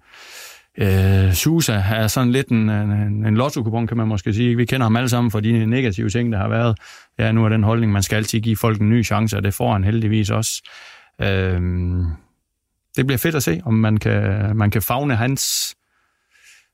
Øh, Susa er sådan lidt en, en, en lotto kan man måske sige. Vi kender ham alle sammen for de negative ting, der har været. Ja, nu er den holdning, man skal altid give folk en ny chance, og det får han heldigvis også. Øh, det bliver fedt at se, om man kan, man kan fagne hans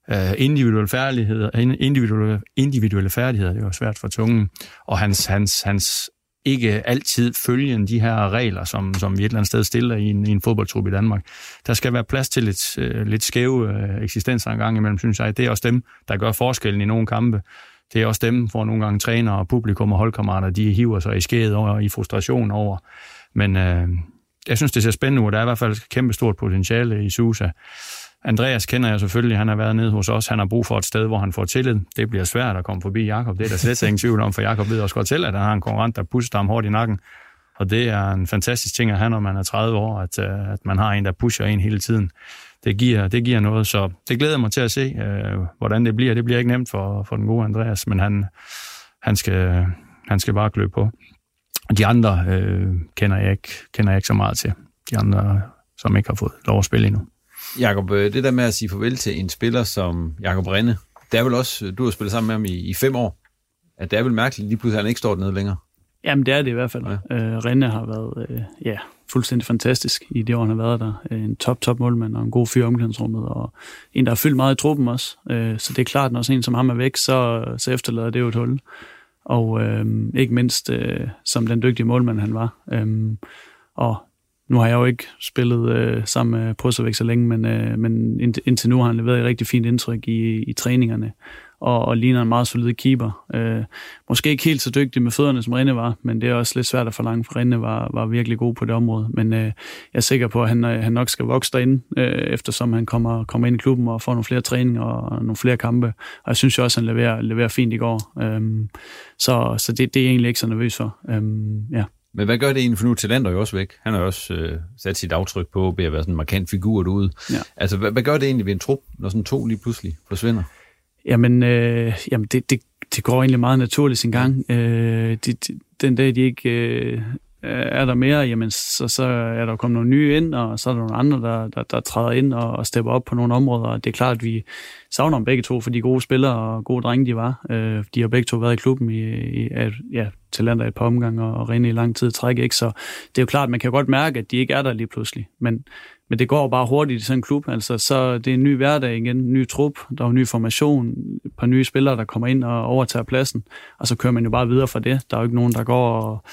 øh, individuelle færdigheder, individuelle, individuelle færdigheder, det var svært for tungen, og hans, hans, hans ikke altid følge de her regler, som, som vi et eller andet sted stiller i en, i en fodboldtrup i Danmark. Der skal være plads til lidt, øh, lidt skæve øh, eksistenser en gang imellem, synes jeg. Det er også dem, der gør forskellen i nogle kampe. Det er også dem, hvor nogle gange træner og publikum og holdkammerater, de hiver sig i skædet og i frustration over. Men øh, jeg synes, det ser spændende ud. Der er i hvert fald et kæmpe stort potentiale i Susa. Andreas kender jeg selvfølgelig, han har været nede hos os. Han har brug for et sted, hvor han får tillid. Det bliver svært at komme forbi Jakob. Det er der slet ingen tvivl om, for Jakob ved også godt selv, at han har en konkurrent, der puster ham hårdt i nakken. Og det er en fantastisk ting at have, når man er 30 år, at, øh, at man har en, der pusher en hele tiden. Det giver, det giver noget, så det glæder mig til at se, øh, hvordan det bliver. Det bliver ikke nemt for, for den gode Andreas, men han, han, skal, han skal bare klø på. De andre øh, kender, jeg ikke, kender jeg ikke så meget til. De andre, som ikke har fået lov at spille endnu. Jakob, øh, det der med at sige farvel til en spiller som Jakob Rinde, det er vel også, du har spillet sammen med ham i, i fem år, at det er vel mærkeligt, lige pludselig han ikke står dernede længere. Jamen, det er det i hvert fald. Ja. Øh, Rinde har været øh, ja, fuldstændig fantastisk i det år, han har været der. Øh, en top, top målmand og en god fyr i omklædningsrummet, og en, der har fyldt meget i truppen også. Øh, så det er klart, når en som ham er væk, så, så efterlader det jo et hul. og øh, ikke mindst øh, som den dygtige målmand han var. Øh, og nu har jeg jo ikke spillet øh, sammen med Prosovic så længe, men, øh, men indtil nu har han leveret et rigtig fint indtryk i, i træningerne, og, og ligner en meget solid keeper. Øh, måske ikke helt så dygtig med fødderne, som Rinde var, men det er også lidt svært at forlange, for Rinde var, var virkelig god på det område. Men øh, jeg er sikker på, at han, øh, han nok skal vokse derinde, øh, eftersom han kommer, kommer ind i klubben og får nogle flere træninger og nogle flere kampe. Og jeg synes jo også, at han leverer, leverer fint i går. Øh, så så det, det er jeg egentlig ikke så nervøs for. Øh, ja. Men hvad gør det egentlig, for nu er Talenter jo også væk. Han har også øh, sat sit aftryk på at være sådan en markant figur derude. Ja. Altså, hvad, hvad gør det egentlig ved en trup, når sådan to lige pludselig forsvinder? Jamen, øh, jamen det, det, det går egentlig meget naturligt sin gang. Øh, de, de, den dag, de ikke øh, Øh, er der mere, jamen, så, så er der kommet nogle nye ind, og så er der nogle andre, der, der, der træder ind og, og stepper op på nogle områder. Og det er klart, at vi savner dem begge to for de gode spillere og gode drenge, de var. Øh, de har begge to været i klubben i, i ja, talenter et par omgange og, og rene i lang tid træk, ikke? Så det er jo klart, man kan godt mærke, at de ikke er der lige pludselig. Men, men det går bare hurtigt i sådan en klub. Altså, så det er en ny hverdag igen, en ny trup, der er en ny formation, et par nye spillere, der kommer ind og overtager pladsen, og så kører man jo bare videre fra det. Der er jo ikke nogen, der går og,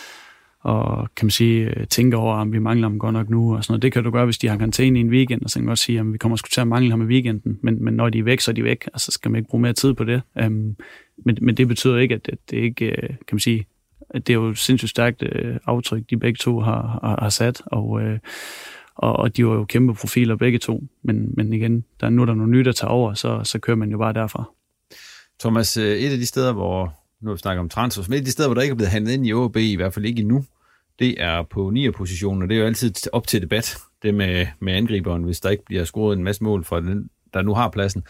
og kan man sige, øh, tænke over, om vi mangler ham godt nok nu, og sådan noget. Det kan du gøre, hvis de har karantæne i en weekend, og så kan man også sige, at vi kommer sgu til at mangle ham i weekenden, men, men når de er væk, så er de væk, og så skal man ikke bruge mere tid på det. Um, men, men det betyder ikke, at, at det ikke, øh, kan man sige, at det er jo sindssygt stærkt uh, aftryk, de begge to har, har, har sat, og, og, og de var jo kæmpe profiler begge to, men, men igen, der, nu er der nogle nye, der tager over, så, så kører man jo bare derfra. Thomas, et af de steder, hvor, nu vi snakker om transfer, men et af de steder, hvor der ikke er blevet handlet ind i OB, i hvert fald ikke endnu, det er på 9. positionen, og det er jo altid op til debat, det med, med angriberen, hvis der ikke bliver scoret en masse mål fra den, der nu har pladsen.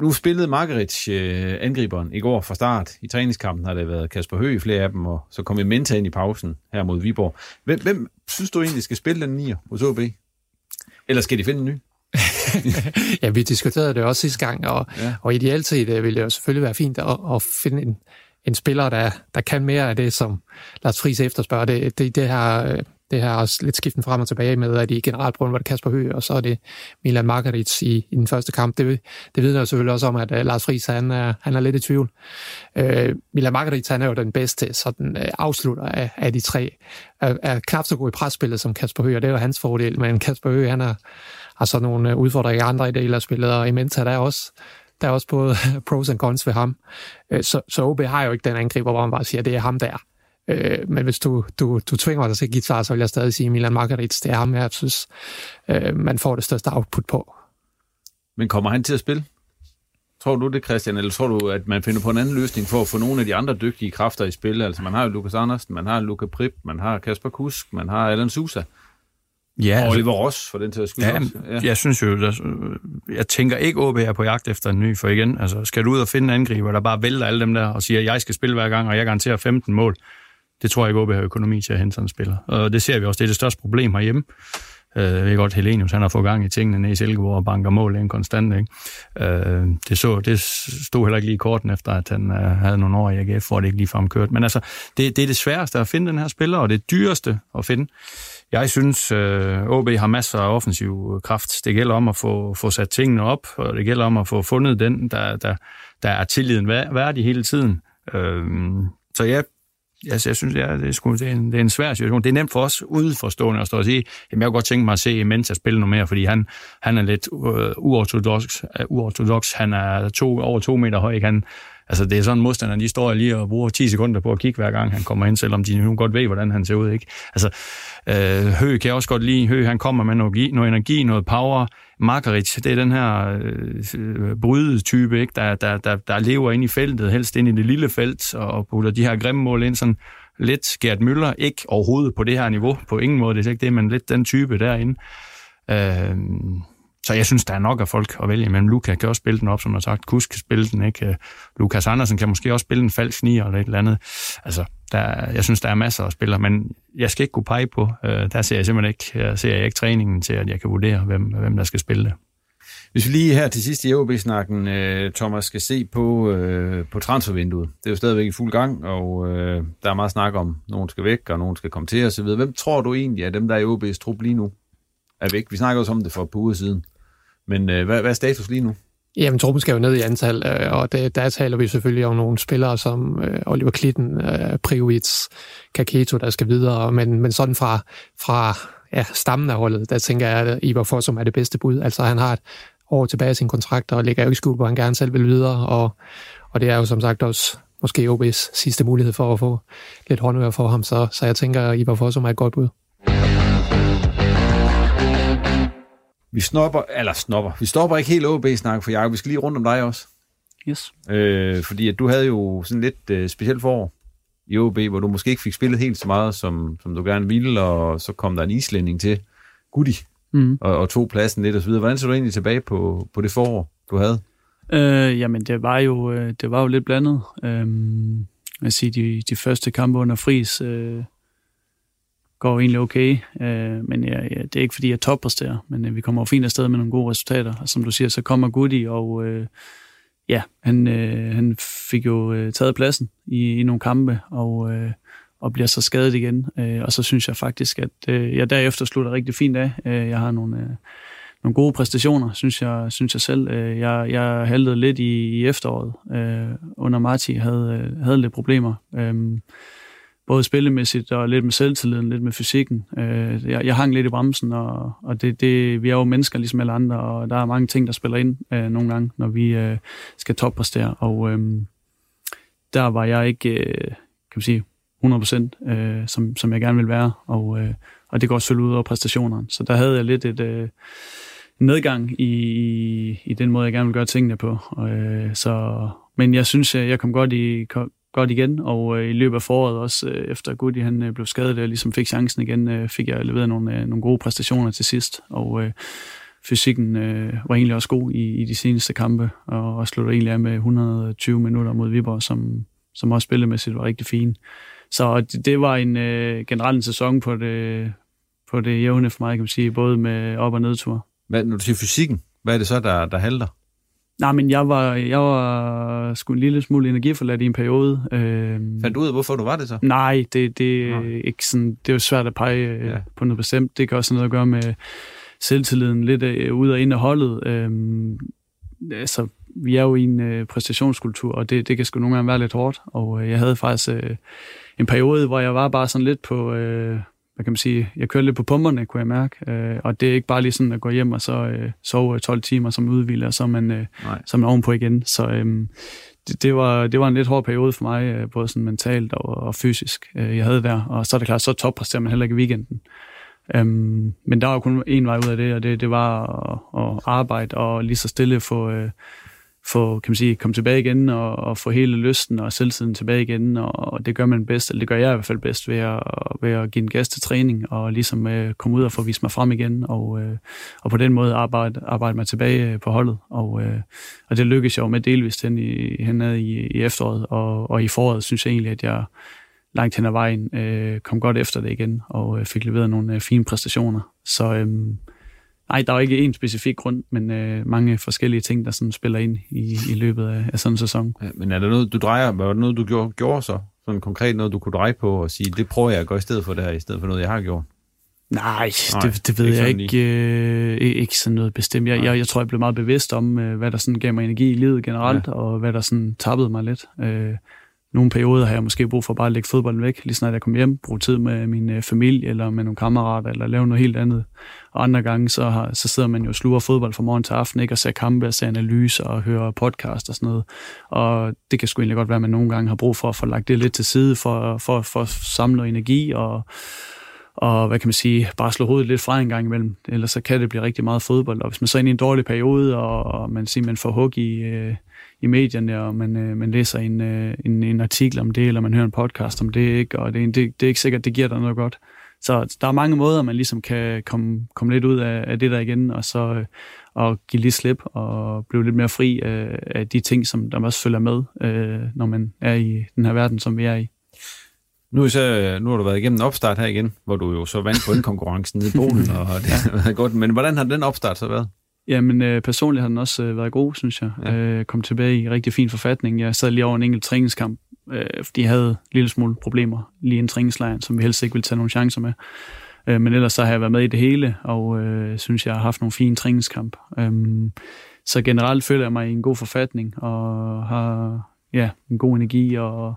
Nu spillede Margaret øh, angriberen i går fra start. I træningskampen har det været Kasper Høgh i flere af dem, og så kom Menta ind i pausen her mod Viborg. Hvem, hvem synes du egentlig skal spille den nier hos OB? Eller skal de finde en ny? (laughs) ja, vi diskuterede det også sidste gang, og, ja. og ideelt set øh, ville det jo selvfølgelig være fint at, at finde en, en spiller, der, der kan mere af det, som Lars Friis efterspørger. Det, det, det her det her også lidt skiften frem og tilbage med, at i generalprøven var det Kasper Høgh, og så er det Milan Margaritz i, i den første kamp. Det, det vidner jo selvfølgelig også om, at uh, Lars Friis han er, han er lidt i tvivl. Uh, Milan Margaritz han er jo den bedste sådan, uh, afslutter af, af de tre. Er, er knap så god i presspillet som Kasper Høgh, og det er jo hans fordel, men Kasper Høgh han er, har så nogle udfordringer i andre dele af spillet, og i Menta der er også der er også både (laughs) pros and cons ved ham. Så, så OB har jo ikke den angriber, hvor man bare siger, at det er ham der. Øh, men hvis du, du, du tvinger mig til at give svar, så vil jeg stadig sige, Milan Margaritz, det er ham, jeg synes, øh, man får det største output på. Men kommer han til at spille? Tror du det, Christian, eller tror du, at man finder på en anden løsning for at få nogle af de andre dygtige kræfter i spil? Altså, man har jo Lukas Andersen, man har Luka Prip, man har Kasper Kusk, man har Allan Sousa. Ja, og altså- Oliver Ross, for den til at skyde ja, ja, jeg synes jo, der, jeg tænker ikke, OB er på jagt efter en ny, for igen, altså, skal du ud og finde en angriber, der bare vælter alle dem der, og siger, at jeg skal spille hver gang, og jeg garanterer 15 mål, det tror jeg ikke, OB har økonomi til at hente sådan en spiller. Og det ser vi også, det er det største problem herhjemme. Øh, jeg ved godt, Helenius han har fået gang i tingene nede i Silkeborg og banker mål en konstant. Ikke? Øh, det, så, det stod heller ikke lige i korten efter, at han øh, havde nogle år i AGF, hvor det ikke ligefrem kørt. Men altså, det, det er det sværeste at finde den her spiller, og det dyreste at finde. Jeg synes, øh, OB har masser af offensiv kraft. Det gælder om at få, få sat tingene op, og det gælder om at få fundet den, der, der, der er tilliden værdig hele tiden. Øh, så jeg altså, jeg synes, ja, det, er sgu, det, er en, det er en svær situation. Det er nemt for os udforstående at stå og sige, jamen, jeg kunne godt tænke mig at se Mensa spille noget mere, fordi han, han er lidt uh, uortodox, øh, uortodox. Han er to, over to meter høj. Han, altså, det er sådan, modstanderne, de står lige og bruger 10 sekunder på at kigge hver gang han kommer ind, selvom de nu godt ved, hvordan han ser ud. Ikke? Altså, øh, Høg kan jeg også godt lide. Høg, han kommer med noget, noget energi, noget power. Margarit, det er den her øh, brydetype, ikke? Der, der, der, der lever ind i feltet, helst ind i det lille felt, og putter de her grimme mål ind sådan lidt Gert Møller, ikke overhovedet på det her niveau, på ingen måde, det er ikke det, men lidt den type derinde. Øh, så jeg synes, der er nok af folk at vælge imellem. Luka kan også spille den op, som jeg har sagt. Kusk kan spille den, ikke? Øh, Lukas Andersen kan måske også spille en falsk nier eller et eller andet. Altså, der, jeg synes, der er masser af spillere, men jeg skal ikke kunne pege på. Øh, der ser jeg simpelthen ikke, jeg ser jeg ikke træningen til, at jeg kan vurdere, hvem, hvem der skal spille det. Hvis vi lige her til sidst i OB-snakken, øh, Thomas, skal se på, øh, på transfervinduet. Det er jo stadigvæk i fuld gang, og øh, der er meget snak om, at nogen skal væk, og nogen skal komme til osv. Hvem tror du egentlig er dem, der er i OB's trup lige nu? Er væk. Vi snakker også om det for et par uger siden. Men øh, hvad, hvad er status lige nu? Jamen, truppen skal jo ned i antal, øh, og det, der taler vi selvfølgelig om nogle spillere som øh, Oliver Klitten, øh, Priovic, Kaketo, der skal videre, men, men sådan fra, fra ja, stammen af holdet, der tænker jeg, at Ivar Fossum er det bedste bud. Altså, han har et år tilbage i sin kontrakt, og ligger jo ikke skuld på, at han gerne selv vil videre, og, og det er jo som sagt også måske OB's sidste mulighed for at få lidt håndvær for ham, så, så jeg tænker, at Ivar Fossum er et godt bud. Vi snopper, eller snopper, vi stopper ikke helt OB-snak, for Jacob, vi skal lige rundt om dig også. Yes. Øh, fordi at du havde jo sådan lidt øh, specielt forår i OB, hvor du måske ikke fik spillet helt så meget, som, som du gerne ville, og så kom der en islænding til, Gudi, mm. og, og tog pladsen lidt videre. Hvordan så du egentlig tilbage på, på det forår, du havde? Øh, jamen, det var jo, øh, det var jo lidt blandet. Øh, jeg siger, de, de første kampe under Fris øh, går egentlig okay, øh, men ja, ja, det er ikke, fordi jeg toppræsterer, men øh, vi kommer jo fint afsted med nogle gode resultater. Og som du siger, så kommer Goody, og øh, ja, han, øh, han fik jo øh, taget pladsen i, i nogle kampe, og, øh, og bliver så skadet igen. Øh, og så synes jeg faktisk, at øh, jeg derefter slutter rigtig fint af. Øh, jeg har nogle... Øh, nogle gode præstationer, synes jeg, synes jeg selv. Øh, jeg, jeg haltede lidt i, i efteråret. Øh, under Marti havde, øh, havde lidt problemer. Øh, både spillemæssigt og lidt med selvtilliden, lidt med fysikken. Øh, jeg, jeg hang lidt i bremsen, og, og det, det, vi er jo mennesker ligesom alle andre, og der er mange ting, der spiller ind øh, nogle gange, når vi øh, skal toppræstere. Og øh, der var jeg ikke, øh, kan man sige, 100% øh, som, som jeg gerne vil være, og, øh, og det går selvfølgelig ud over præstationerne. Så der havde jeg lidt et... Øh, nedgang i, i den måde, jeg gerne vil gøre tingene på. Øh, så, men jeg synes, jeg kom godt, i, kom, godt igen, og øh, i løbet af foråret også, øh, efter Gudi han øh, blev skadet og ligesom fik chancen igen, øh, fik jeg leveret nogle, øh, nogle gode præstationer til sidst, og øh, fysikken øh, var egentlig også god i, i de seneste kampe, og, og sluttede egentlig af med 120 minutter mod Viborg, som, som også spillemæssigt var rigtig fin. Så det, det var en øh, generelt en sæson på det, på det jævne for mig, kan man sige, både med op- og nedtur. Hvad, når du siger fysikken, hvad er det så, der, der halter? Nej, men jeg var, jeg var sgu en lille smule energiforladt i en periode. Øhm, Fandt du ud af, hvorfor du var det så? Nej, det, det, er ikke sådan, det er jo svært at pege øh, ja. på noget bestemt. Det kan også noget at gøre med selvtilliden lidt øh, ud og ind af holdet. Øhm, altså, vi er jo i en øh, præstationskultur, og det, det kan sgu nogle gange være lidt hårdt. Og øh, jeg havde faktisk øh, en periode, hvor jeg var bare sådan lidt på... Øh, hvad kan man sige, jeg kørte lidt på pumperne, kunne jeg mærke. Øh, og det er ikke bare lige sådan at gå hjem og så øh, sove 12 timer som udvilder, og så er man, øh, så er man ovenpå igen. Så øh, det, det, var, det var en lidt hård periode for mig, øh, både sådan mentalt og, og fysisk, øh, jeg havde der. Og så er det klart, så toppræsterer man heller ikke i weekenden. Øhm, men der var kun en vej ud af det, og det, det var at, at arbejde og lige så stille få, øh, få, kan man sige, komme tilbage igen og, og få hele lysten og selvtiden tilbage igen, og, og det gør man bedst, eller det gør jeg i hvert fald bedst ved at, ved at give en gas til træning og ligesom øh, komme ud og få vist mig frem igen, og, øh, og på den måde arbejde, arbejde mig tilbage øh, på holdet, og, øh, og det lykkedes jeg jo med delvist hen i, henad i, i efteråret, og, og i foråret synes jeg egentlig, at jeg langt hen ad vejen øh, kom godt efter det igen, og øh, fik leveret nogle øh, fine præstationer. Så øh, Nej, der er ikke en specifik grund, men øh, mange forskellige ting, der sådan spiller ind i, i løbet af, af sådan en sæson. Ja, men er der noget, du drejer, var der noget, du gjorde, gjorde så? Sådan konkret noget, du kunne dreje på og sige, det prøver jeg at gøre i stedet for det her, i stedet for noget, jeg har gjort? Nej, Nej det, det ved ikke jeg ikke. Øh, ikke sådan noget bestemt. Jeg, jeg, jeg tror, jeg blev meget bevidst om, øh, hvad der sådan gav mig energi i livet generelt, ja. og hvad der sådan tappede mig lidt. Øh, nogle perioder har jeg måske brug for bare at lægge fodbolden væk, lige snart jeg kommer hjem, bruge tid med min øh, familie eller med nogle kammerater, eller lave noget helt andet. Og andre gange, så, har, så sidder man jo og sluger fodbold fra morgen til aften, ikke? og ser kampe og ser analyser og hører podcast og sådan noget. Og det kan sgu egentlig godt være, at man nogle gange har brug for at få lagt det lidt til side, for, for, for at samle noget energi og, og hvad kan man sige, bare slå hovedet lidt fra en gang imellem. Ellers så kan det blive rigtig meget fodbold. Og hvis man så er inde i en dårlig periode, og, og man siger, man får hug i, øh, i medierne, og man, øh, man læser en, øh, en, en artikel om det, eller man hører en podcast om det, ikke? og det, det, det er ikke sikkert, det giver dig noget godt. Så der er mange måder, man ligesom kan komme, komme lidt ud af, af det der igen, og så øh, og give lidt slip og blive lidt mere fri af, af de ting, som der også følger med, øh, når man er i den her verden, som vi er i. Nu, så, nu har du været igennem en opstart her igen, hvor du jo så vandt på konkurrencen i Polen, (laughs) og det har været godt. Men hvordan har den opstart så været? Jamen, øh, personligt har den også øh, været god, synes jeg. Ja. Øh, kom tilbage i rigtig fin forfatning. Jeg sad lige over en enkelt træningskamp, øh, de havde en lille smule problemer lige i en træningslejr, som vi helst ikke ville tage nogle chancer med. Øh, men ellers så har jeg været med i det hele, og øh, synes, jeg har haft nogle fine træningskamp. Øh, så generelt føler jeg mig i en god forfatning, og har ja, en god energi, og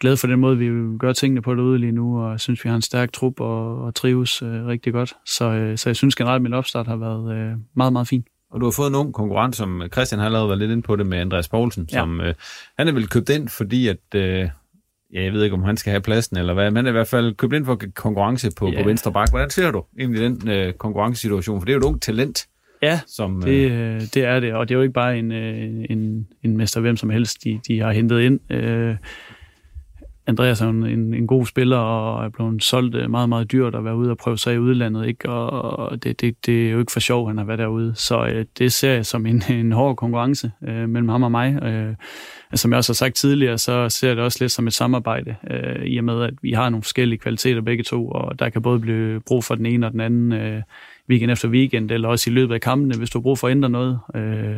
glad for den måde, vi gør tingene på derude lige nu, og jeg synes, vi har en stærk trup og, og trives øh, rigtig godt. Så, øh, så jeg synes generelt, at min opstart har været øh, meget, meget fin. Og du har fået en ung konkurrent, som Christian har allerede været lidt ind på det med Andreas Poulsen, ja. som øh, han er vel købt ind, fordi at, øh, ja, jeg ved ikke, om han skal have pladsen eller hvad, men han er i hvert fald købt ind for konkurrence på, ja. på venstre bak. Hvordan ser du egentlig den øh, konkurrencesituation? For det er jo et ungt talent. Ja, som, det, øh, det er det, og det er jo ikke bare en, øh, en, en mester hvem som helst, de, de har hentet ind. Øh, Andreas er en, en, en god spiller og er blevet solgt øh, meget, meget dyrt at være ude og prøve sig i udlandet, ikke? og det, det, det er jo ikke for sjov, han har været derude. Så øh, det ser jeg som en, (laughs) en hård konkurrence øh, mellem ham og mig. Øh, som jeg også har sagt tidligere, så ser jeg det også lidt som et samarbejde, øh, i og med, at vi har nogle forskellige kvaliteter begge to, og der kan både blive brug for den ene og den anden øh, weekend efter weekend, eller også i løbet af kampene, hvis du har brug for at ændre noget. Øh,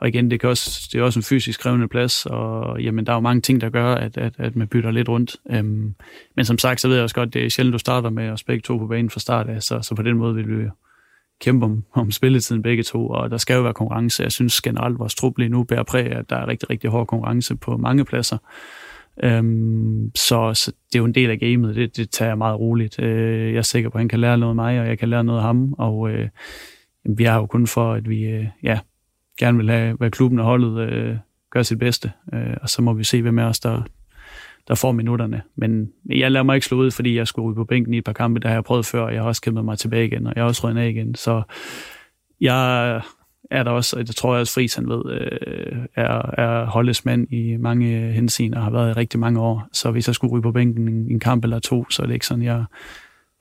og igen, det, kan også, det er også en fysisk krævende plads, og jamen, der er jo mange ting, der gør, at, at, at man bytter lidt rundt. Øhm, men som sagt, så ved jeg også godt, det er sjældent, du starter med at spække to på banen fra start af, så, så på den måde vil vi kæmpe om, om spilletiden begge to, og der skal jo være konkurrence. Jeg synes generelt, at vores trup lige nu bærer præg, at der er rigtig, rigtig hård konkurrence på mange pladser. Øhm, så, så det er jo en del af gamet, det, det tager jeg meget roligt. Øh, jeg er sikker på, at han kan lære noget af mig, og jeg kan lære noget af ham, og øh, vi har jo kun for, at vi øh, ja, gerne vil have, hvad klubben og holdet øh, gør sit bedste, øh, og så må vi se, hvem af os, der, der får minutterne. Men jeg lader mig ikke slå ud, fordi jeg skulle ud på bænken i et par kampe, der har jeg prøvet før, og jeg har også kæmpet mig tilbage igen, og jeg har også røget af igen. Så jeg er der også, og det tror jeg også Friis han ved, øh, er, er holdets mand i mange henseender, og har været i rigtig mange år. Så hvis jeg skulle ryge på bænken en, en kamp eller to, så er det ikke sådan, jeg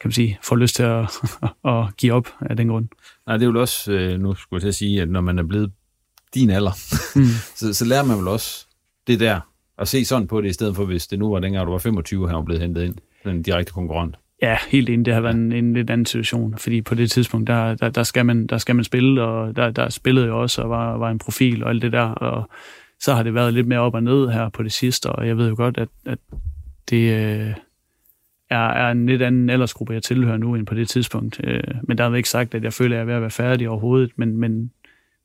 kan man sige, får lyst til at, (laughs) at give op af den grund. Nej, det er jo også, øh, nu skulle jeg til at sige, at når man er blevet din alder, mm. (laughs) så, så lærer man vel også det der, at se sådan på det, i stedet for hvis det nu var dengang, du var 25, og han var blevet hentet ind, en direkte konkurrent. Ja, helt enig. Det har været en, en lidt anden situation, fordi på det tidspunkt, der, der, der, skal, man, der skal man spille, og der, der spillede jo også, og var, var en profil og alt det der, og så har det været lidt mere op og ned her på det sidste, og jeg ved jo godt, at, at det øh, er, er en lidt anden aldersgruppe, jeg tilhører nu end på det tidspunkt. Øh, men der er ikke sagt, at jeg føler, at jeg er ved at være færdig overhovedet, men, men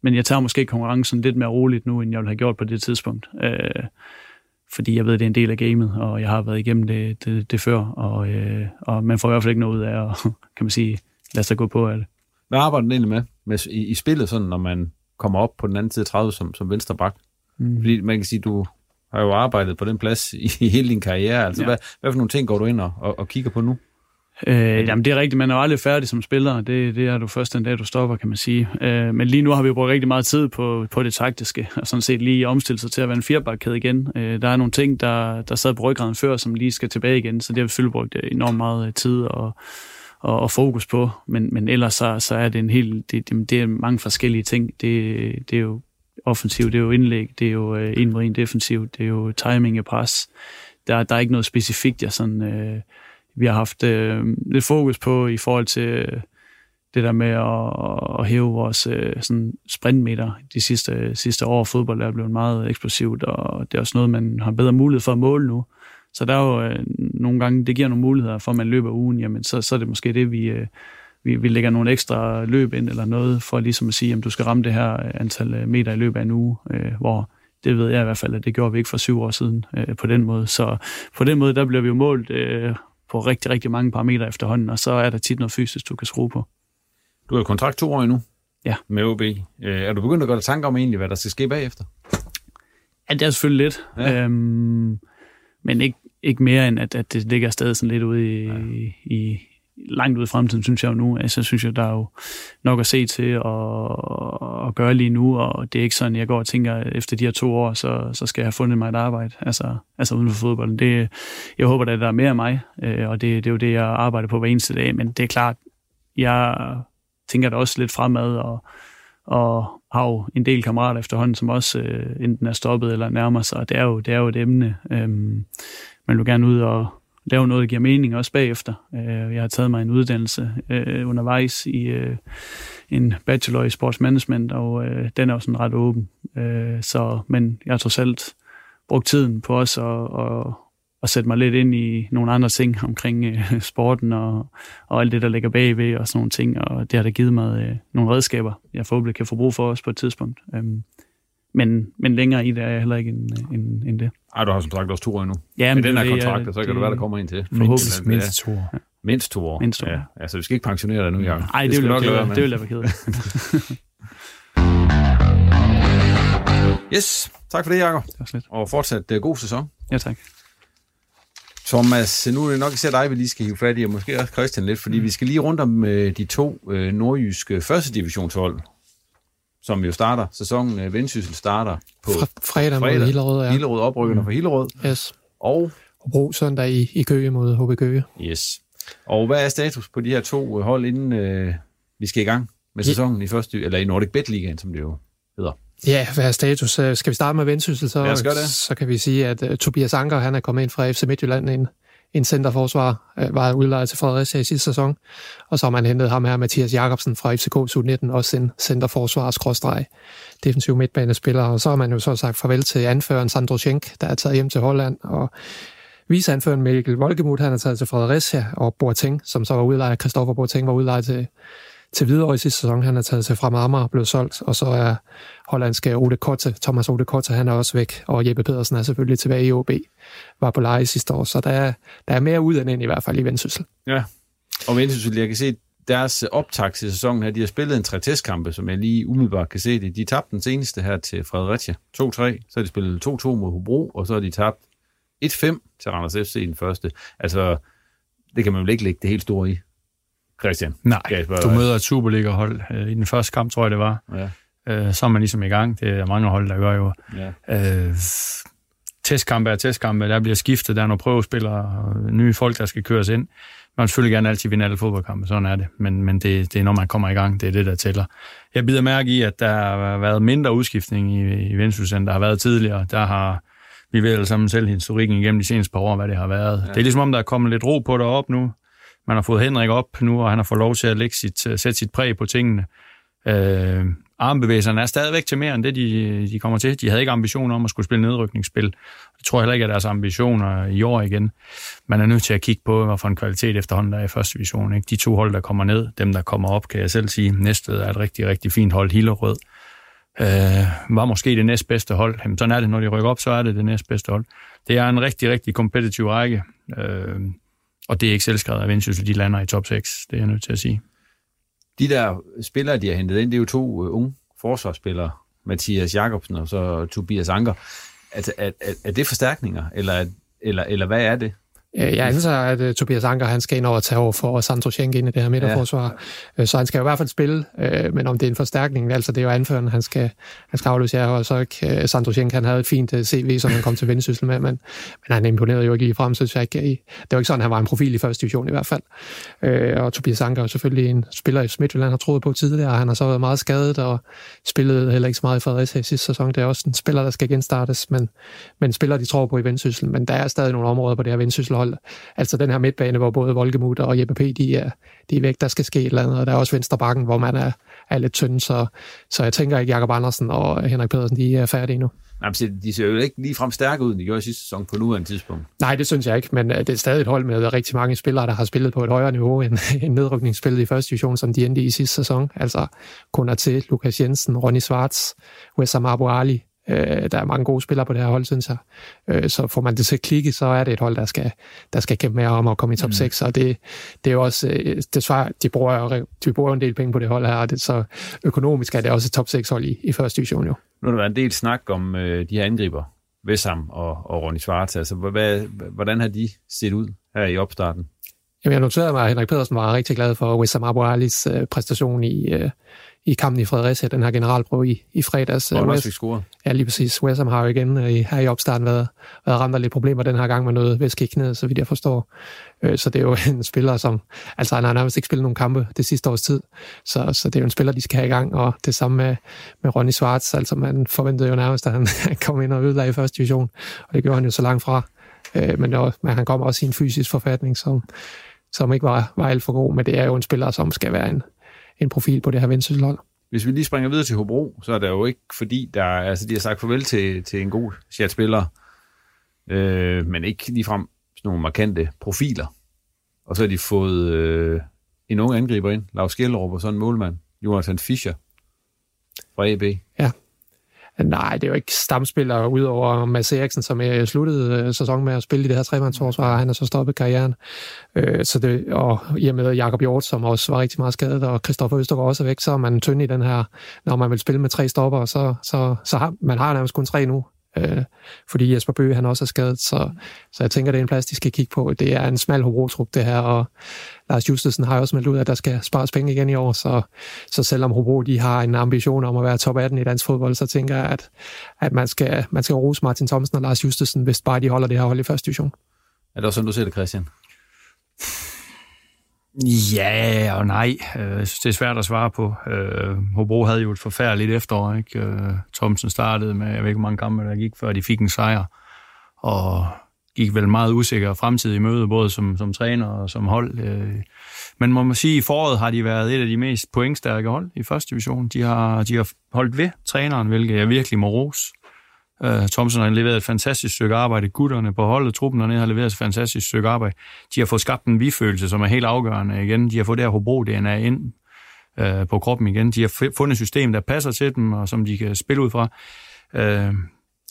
men jeg tager måske konkurrencen lidt mere roligt nu, end jeg ville have gjort på det tidspunkt. Øh, fordi jeg ved, at det er en del af gamet, og jeg har været igennem det, det, det før, og, øh, og man får i hvert fald ikke noget ud af at, (laughs) kan man sige, lade sig gå på af det. Hvad arbejder du egentlig med, med i, i spillet, sådan, når man kommer op på den anden side af 30 som, som venstre bak? Mm. Fordi man kan sige, du har jo arbejdet på den plads i, i hele din karriere. Altså, ja. hvad, hvad for nogle ting går du ind og, og, og kigger på nu? Øh, jamen, det er rigtigt. Man er jo aldrig færdig som spiller. Det, det er du først den dag, du stopper, kan man sige. Øh, men lige nu har vi brugt rigtig meget tid på, på det taktiske, og sådan set lige omstille sig til at være en firebakkæde igen. Øh, der er nogle ting, der, der sad på ryggraden før, som lige skal tilbage igen, så det har vi selvfølgelig brugt enormt meget øh, tid og, og, og fokus på. Men, men ellers så, så er det en helt, det, det, det er mange forskellige ting. Det, det er jo offensiv, det er jo indlæg, det er jo øh, en mod en defensiv, det er jo timing og pres. Der, der er ikke noget specifikt, jeg sådan... Øh, vi har haft øh, lidt fokus på i forhold til øh, det der med at, at hæve vores øh, sådan sprintmeter de sidste, øh, sidste år. Fodbold er blevet meget eksplosivt, og det er også noget, man har bedre mulighed for at måle nu. Så der er jo øh, nogle gange, det giver nogle muligheder for, at man løber ugen, jamen så, så er det måske det, vi, øh, vi, vi lægger nogle ekstra løb ind eller noget, for ligesom at sige, at du skal ramme det her øh, antal øh, meter i løbet af en uge, øh, hvor det ved jeg i hvert fald, at det gjorde vi ikke for syv år siden øh, på den måde. Så på den måde, der bliver vi jo målt øh, på rigtig, rigtig mange parametre efterhånden, og så er der tit noget fysisk, du kan skrue på. Du har kontrakt to år endnu ja. med OB. Øh, er du begyndt at gøre dig tanker om egentlig, hvad der skal ske bagefter? Ja, det er selvfølgelig lidt. Ja. Øhm, men ikke, ikke mere end, at, at det ligger stadig sådan lidt ude i, ja. i, langt ud i fremtiden, synes jeg jo nu. Altså, synes jeg, der er jo nok at se til og, og gøre lige nu, og det er ikke sådan, jeg går og tænker, efter de her to år, så, så skal jeg have fundet mig et arbejde, altså, altså uden for fodbolden. Det, jeg håber, at der er mere af mig, øh, og det, det er jo det, jeg arbejder på hver eneste dag, men det er klart, jeg tænker da også lidt fremad, og, og har jo en del kammerater efterhånden, som også øh, enten er stoppet eller nærmer sig, og det er jo, det er jo et emne. Øhm, man vil gerne ud og, lave noget, der giver mening også bagefter. Øh, jeg har taget mig en uddannelse øh, undervejs i øh, en bachelor i sportsmanagement, og øh, den er jo sådan ret åben. Øh, så, men jeg har trods alt brugt tiden på os at, at at sætte mig lidt ind i nogle andre ting omkring øh, sporten og, og alt det, der ligger bagved og sådan nogle ting, og det har da givet mig øh, nogle redskaber, jeg forhåbentlig kan få brug for os på et tidspunkt. Øhm, men, men længere i det er jeg heller ikke end, øh, end, end det. Ej, du har som sagt også to år endnu. Ja, Med men den her det er- kontrakt, så kan det- det være, der kommer en til. Forhåbentlig mindst to år. Mindst to år. Mindst to år. Ja, altså, vi skal ikke pensionere dig nu, Jacob. Nej, det, skal vil nok det, være det vil med. jeg være ked. Yes, tak for det, Jacob. Det var slet. Og fortsat uh, god sæson. Ja, tak. Thomas, nu er det nok især dig, vi lige skal hive fat i, og måske også Christian lidt, fordi vi skal lige rundt om øh, de to øh, nordjyske første divisionshold, som jo starter. Sæsonen øh, Vendsyssel starter på Fre- fredag mod Hillerød, ja. Hillerød oprykkerne fra Hillerød. Yes. Og Hobro søndag i, i Køge mod HB Køge. Yes. Og hvad er status på de her to øh, hold, inden øh, vi skal i gang med Ja. sæsonen i første, eller i Nordic Bet Ligaen, som det jo hedder? Ja, hvad er status? Øh, Skal vi starte med Vendsyssel, så, så kan vi sige, at uh, Tobias Anker han er kommet ind fra FC Midtjylland, en, en centerforsvar, øh, var udlejet til Fredericia i sidste sæson, og så har man hentet ham her, Mathias Jakobsen fra FCK U19, også en centerforsvarskrådstreg defensiv midtbanespiller, og så har man jo så sagt farvel til anføreren Sandro Schenk, der er taget hjem til Holland, og viceanføreren Mikkel Volkemuth, han er taget til Fredericia, og Boateng, som så var udlejet, Christoffer Boateng var udlejet til, til videre i sidste sæson. Han er taget til fra Marmar og blevet solgt, og så er hollandske Ole Kotte, Thomas Ole Kotte, han er også væk, og Jeppe Pedersen er selvfølgelig tilbage i OB, var på leje sidste år, så der er, der er mere ud end ind i hvert fald i Vendsyssel. Ja. Og Vendsyssel, jeg kan se, deres optag til sæsonen her, de har spillet en trætestkampe, som jeg lige umiddelbart kan se det. De tabte den seneste her til Fredericia, 2-3. Så har de spillet 2-2 mod Hobro, og så har de tabt 1-5 til Randers FC i den første. Altså, det kan man vel ikke lægge det helt store i. Christian, Nej, spørge du møder et Superliga-hold øh, i den første kamp, tror jeg det var. Ja. Øh, så er man ligesom i gang. Det er mange hold, der gør jo. Ja. Øh, testkampe er testkampe, der bliver skiftet, der er nogle prøvespillere, nye folk, der skal køres ind. Man vil selvfølgelig gerne altid vinde alle fodboldkampe, sådan er det. Men, men det, det er når man kommer i gang, det er det, der tæller. Jeg bider mærke i, at der har været mindre udskiftning i, i Vendsyssel, end der har været tidligere. Der har vi ved alle sammen selv historikken igennem de seneste par år, hvad det har været. Ja. Det er ligesom om, der er kommet lidt ro på derop nu. Man har fået Henrik op nu, og han har fået lov til at lægge sit, øh, sætte sit præg på tingene. Øh, armbevægelserne er stadigvæk til mere end det, de, de kommer til. De havde ikke ambitioner om at skulle spille nedrykningsspil. Det tror jeg heller ikke er deres ambitioner i år igen. Man er nødt til at kigge på, hvad for en kvalitet efterhånden der er i første division. Ikke? De to hold, der kommer ned, dem der kommer op, kan jeg selv sige. Næstved er et rigtig, rigtig fint hold. Hillerød øh, var måske det næstbedste hold. Jamen, sådan er det, når de rykker op, så er det det næstbedste hold. Det er en rigtig, rigtig kompetitiv række, øh, og det er ikke selvskrevet at Vendsyssel, de lander i top 6, det er jeg nødt til at sige. De der spillere, de har hentet ind, det er jo to øh, unge forsvarsspillere, Mathias Jakobsen og så Tobias Anker. Altså, er, er, er det forstærkninger, eller, eller, eller hvad er det? Øh, Jeg antager, at uh, Tobias Anker han skal ind over og tage over for Sandro Schenk ind i det her midterforsvar. Ja. Så han skal jo i hvert fald spille, øh, men om det er en forstærkning, altså det er jo anføreren, han skal, han skal afløse jer, og så ikke uh, Sandro Schenk, han havde et fint CV, som han kom til Vendsyssel med, men, men han imponerede jo ikke lige frem, synes jeg ikke. Det var ikke sådan, han var en profil i første division i hvert fald. Øh, og Tobias Anker er selvfølgelig en spiller, i Midtjylland har troet på tidligere, han har så været meget skadet og spillet heller ikke så meget i Fredericia i sidste sæson. Det er også en spiller, der skal genstartes, men, men spiller, de tror på i Vendsyssel. Men der er stadig nogle områder på det her Vendsysselhold. Altså den her midtbane, hvor både Volkemut og Jeppe P., de er, de er væk, der skal ske et eller andet. Og der er også venstre bakken, hvor man er, er lidt tynd. Så, så jeg tænker ikke, Jakob Andersen og Henrik Pedersen, de er færdige nu. Nej, de ser jo ikke lige frem stærke ud, end de gjorde i sidste sæson på nuværende tidspunkt. Nej, det synes jeg ikke, men øh, det er stadig et hold med rigtig mange spillere, der har spillet på et højere niveau end, (laughs) end nedrykningsspillet i første division, som de endte i sidste sæson. Altså Konaté, Lukas Jensen, Ronny Schwartz, Wessam Abu Ali. Øh, der er mange gode spillere på det her hold, synes jeg. Øh, så får man det til at klikke, så er det et hold, der skal, der skal kæmpe mere om at komme i top mm. 6, og det, det er jo også, øh, det svarer, de bruger, de bruger en del penge på det hold her, og det, så økonomisk er det også et top 6 hold i, i første division jo. Nu har der været en del snak om øh, de her angriber, Vessam og, og Ronny Schwartz. Altså, hvad, hvordan har de set ud her i opstarten? Jamen, jeg noterede mig, at Henrik Pedersen var rigtig glad for Wissam Abu Alis øh, præstation i, øh, i kampen i Fredericia, den her generalprøve i, i fredags. Og Øh, også Wes- fik scoret. Ja, lige præcis. West Ham har jo igen øh, i- her i opstarten været, været ramt af lidt problemer den her gang med noget knæet, så vidt jeg forstår. Øh, så det er jo (laughs) en spiller, som... Altså, han har nærmest ikke spillet nogen kampe det sidste års tid. Så, så det er jo en spiller, de skal have i gang, og det samme med, med Ronny Schwartz. Altså, man forventede jo nærmest, at han (laughs) kom ind og ødelagde i første division, og det gjorde han jo så langt fra. Øh, men, jo, men han kom også i en fysisk forfatning, som, som ikke var, var alt for god, men det er jo en spiller, som skal være en, en profil på det her vendsysselhold. Hvis vi lige springer videre til Hobro, så er det jo ikke fordi, der, altså, de har sagt farvel til, til en god chatspiller, øh, men ikke ligefrem sådan nogle markante profiler. Og så har de fået øh, en ung angriber ind, Lars Skjellerup og sådan en målmand, Jonathan Fischer fra AB. Nej, det er jo ikke stamspillere, udover Mads Eriksen, som er sluttede øh, sæsonen med at spille i det her tremandsforsvar. Han har så stoppet karrieren. Øh, så det, og i og med Jakob Hjort, som også var rigtig meget skadet, og Kristoffer Østergaard også er væk, så er man tynd i den her, når man vil spille med tre stopper, så, så, så har man har nærmest kun tre nu øh, fordi Jesper Bøge han også er skadet, så, så jeg tænker, det er en plads, de skal kigge på. Det er en smal Hobro-trup, det her, og Lars Justesen har også meldt ud, at der skal spares penge igen i år, så, så selvom Hobro de har en ambition om at være top 18 i dansk fodbold, så tænker jeg, at, at man, skal, man skal rose Martin Thomsen og Lars Justesen, hvis bare de holder det her hold i første division. Er det også sådan, du ser det, Christian? Ja og nej. Øh, jeg synes, det er svært at svare på. Øh, Hobro havde jo et forfærdeligt efterår. Ikke? Øh, Thomsen startede med, jeg ved ikke, hvor mange kampe der gik, før de fik en sejr. Og gik vel meget usikker fremtid i møde, både som, som træner og som hold. Men må man sige, at i foråret har de været et af de mest pointstærke hold i første division. De har, de har holdt ved træneren, hvilket jeg virkelig må rose. Uh, Thomsen har leveret et fantastisk stykke arbejde. Gutterne på holdet, truppen dernede har leveret et fantastisk stykke arbejde. De har fået skabt en vi-følelse, som er helt afgørende igen. De har fået det her Hobro-DNA ind uh, på kroppen igen. De har fundet et system, der passer til dem, og som de kan spille ud fra. Uh,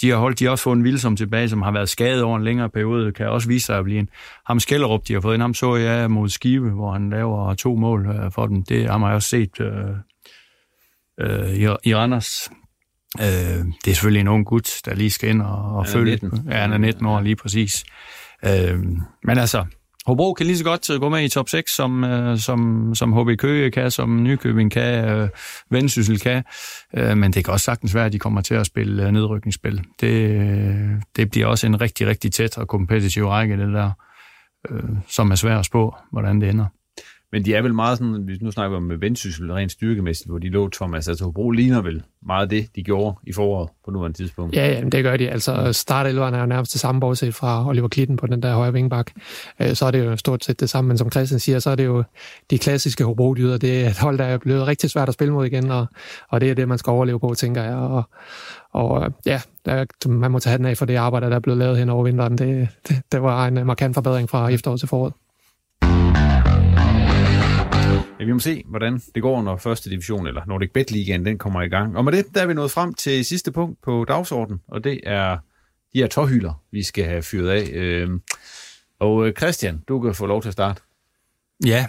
de har, holdt, de har også fået en Vilsom tilbage, som har været skadet over en længere periode, kan også vise sig at blive en. Ham Skellerup, de har fået en, ham så jeg mod Skive, hvor han laver to mål for dem. Det har man også set øh, øh, i, i Randers Øh, det er selvfølgelig en ung gut, der lige skal ind og, og følge. 19. Ja, han er 19 år lige præcis. Øh, men altså, Hobro kan lige så godt gå med i top 6, som, øh, som, som HB Køge kan, som Nykøbing kan, øh, Vendsyssel kan. Øh, men det kan også sagtens være, at de kommer til at spille øh, nedrykningsspil. Det, det bliver også en rigtig, rigtig tæt og kompetitiv række, det der, øh, som er svært at spå, hvordan det ender. Men de er vel meget sådan, hvis nu snakker vi om vendsyssel rent styrkemæssigt, hvor de lå Thomas, altså, altså Hobro ligner vel meget det, de gjorde i foråret på nuværende tidspunkt. Ja, ja det gør de. Altså startelveren er jo nærmest det samme, bortset fra Oliver Klitten på den der højre vingbak. Øh, så er det jo stort set det samme, men som Christian siger, så er det jo de klassiske Hobro-dyder. Det er et hold, der er blevet rigtig svært at spille mod igen, og, og det er det, man skal overleve på, tænker jeg. Og, og ja, der, man må tage den af for det arbejde, der er blevet lavet hen over vinteren. Det, det, det var en markant forbedring fra efteråret til foråret. Ja, vi må se, hvordan det går, når første division, eller Nordic Bet Ligaen, den kommer i gang. Og med det, der er vi nået frem til sidste punkt på dagsordenen, og det er de her tårhylder, vi skal have fyret af. Øhm, og øh, Christian, du kan få lov til at starte. Ja.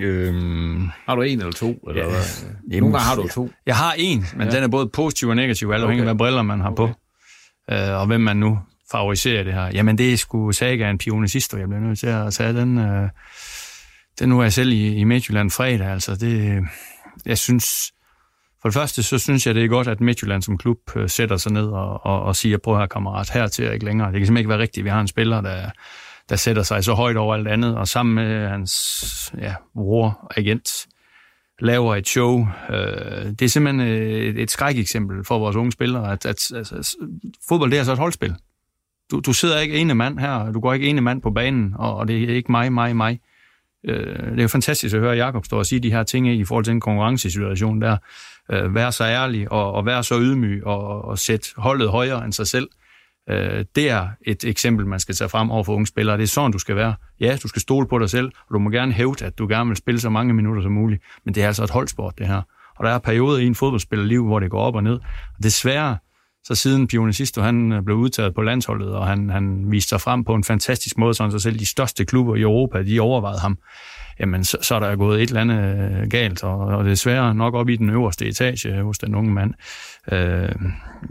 Øhm, har du en eller to? Eller ja, hvad? Nogle gange har du to. Jeg har en, men ja. den er både positiv og negativ, alt afhængig okay. af, hvad briller man har okay. på. Øh, og hvem man nu favoriserer det her. Jamen, det er sgu Saga en pionicisto, jeg bliver nødt til at tage den... Øh, det nu er jeg selv i, i Midtjylland fredag, altså det, jeg synes, for det første, så synes jeg, det er godt, at Midtjylland som klub øh, sætter sig ned og, og, og siger, prøv her kammerat, her til ikke længere. Det kan simpelthen ikke være rigtigt, vi har en spiller, der, der sætter sig så højt over alt andet, og sammen med hans ja, bror, agent, laver et show. Øh, det er simpelthen øh, et, et skrækeksempel for vores unge spillere, at, at, altså, at, at fodbold det er så et holdspil. Du, du sidder ikke ene mand her, du går ikke ene mand på banen, og, og det er ikke mig, mig, mig. Øh, det er jo fantastisk at høre Jakob stå og sige de her ting i forhold til en konkurrencesituation der. Øh, være så ærlig og, og være så ydmyg og, og sætte holdet højere end sig selv. Øh, det er et eksempel, man skal tage frem over for unge spillere. Det er sådan, du skal være. Ja, du skal stole på dig selv, og du må gerne hævde, at du gerne vil spille så mange minutter som muligt. Men det er altså et holdsport, det her. Og der er perioder i en fodboldspillerliv, hvor det går op og ned. Og desværre, så siden Pionicisto, han øh, blev udtaget på landsholdet, og han, han viste sig frem på en fantastisk måde, sådan så selv de største klubber i Europa, de overvejede ham, jamen så, så er der gået et eller andet øh, galt, og, og desværre nok op i den øverste etage øh, hos den unge mand. Øh,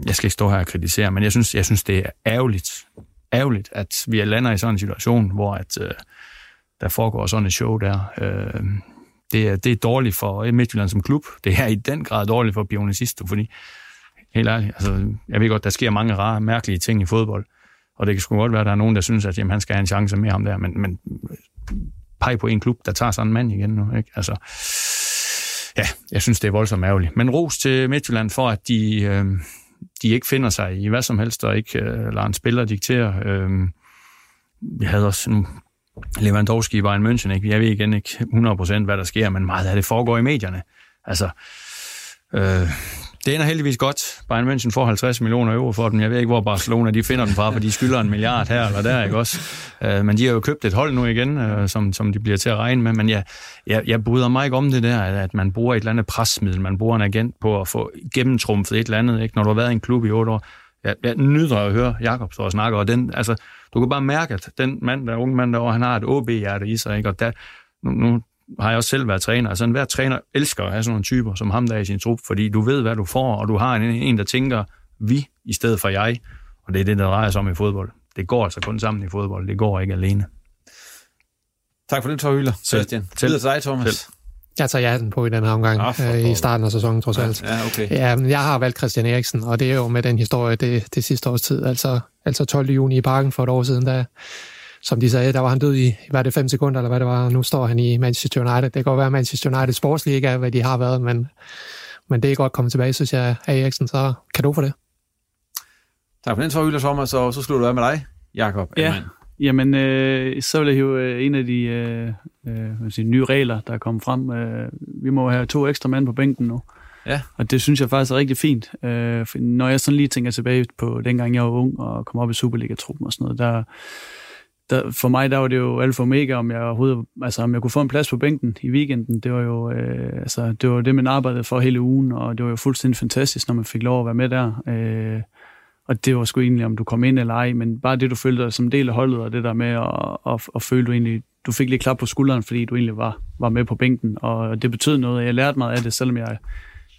jeg skal ikke stå her og kritisere, men jeg synes, jeg synes det er ærgerligt, ærgerligt, at vi lander i sådan en situation, hvor at, øh, der foregår sådan et show der. Øh, det, er, det er dårligt for Midtjylland som klub. Det er i den grad dårligt for Pionicisto, fordi Helt ærligt. Altså, jeg ved godt, der sker mange rare, mærkelige ting i fodbold. Og det kan sgu godt være, at der er nogen, der synes, at jamen, han skal have en chance med ham der. Men, men pege på en klub, der tager sådan en mand igen nu. Ikke? Altså, ja, jeg synes, det er voldsomt ærgerligt. Men ros til Midtjylland for, at de, øh, de ikke finder sig i hvad som helst, og ikke øh, lader en spiller diktere. Øh, vi havde også nu Lewandowski i Bayern München. Ikke? Jeg ved igen ikke 100% hvad der sker, men meget af det foregår i medierne. Altså, øh, det ender heldigvis godt. Bayern München får 50 millioner euro for dem. Jeg ved ikke, hvor Barcelona de finder den fra, for de skylder en milliard her eller der, ikke også? Øh, men de har jo købt et hold nu igen, øh, som, som de bliver til at regne med. Men jeg, jeg, jeg bryder mig ikke om det der, at man bruger et eller andet presmiddel, man bruger en agent på at få gennemtrumfet et eller andet, ikke? Når du har været i en klub i otte år. Jeg, jeg nyder at høre Jakob stå og snakke, og den, altså, du kan bare mærke, at den mand, der er unge mand derovre, han har et OB-hjerte i sig, ikke? Og der, nu, nu har jeg også selv været træner. Altså enhver træner elsker at have sådan nogle typer som ham der i sin trup, fordi du ved, hvad du får, og du har en, en der tænker vi i stedet for jeg. Og det er det, der drejer sig om i fodbold. Det går altså kun sammen i fodbold. Det går ikke alene. Tak for det, Tor Hylder. Selv. Selv. til dig, Thomas. Selv. Jeg tager hjerten på i den her omgang, ah, øh, i starten af sæsonen trods alt. Ja, okay. Ja, men jeg har valgt Christian Eriksen, og det er jo med den historie, det, det sidste års tid, altså, altså 12. juni i parken for et år siden, der, som de sagde, der var han død i, hvad det, fem sekunder, eller hvad det var, nu står han i Manchester United. Det kan godt være, Manchester United sportsliga, hvad de har været, men, men det er godt kommet tilbage, synes jeg, Eriksen, så kan du for det. Tak for den, Tor Hylder Sommer, så, så slutter du af med dig, Jakob. Ja, jamen, øh, så vil jeg hive øh, en af de øh, øh, sige, nye regler, der er kommet frem. Øh, vi må have to ekstra mænd på bænken nu. Ja. Og det synes jeg faktisk er rigtig fint. Øh, for når jeg sådan lige tænker tilbage på dengang jeg var ung og kom op i Superliga-truppen og sådan noget, der, der, for mig der var det jo alfa og omega, om jeg overhovedet, altså om jeg kunne få en plads på bænken i weekenden. Det var jo øh, altså, det, var det, man arbejdede for hele ugen, og det var jo fuldstændig fantastisk, når man fik lov at være med der. Øh, og det var sgu egentlig, om du kom ind eller ej, men bare det, du følte dig som del af holdet, og det der med at, at, at føle, du egentlig, du fik lige klap på skulderen, fordi du egentlig var, var med på bænken, og det betød noget. Jeg lærte meget af det, selvom jeg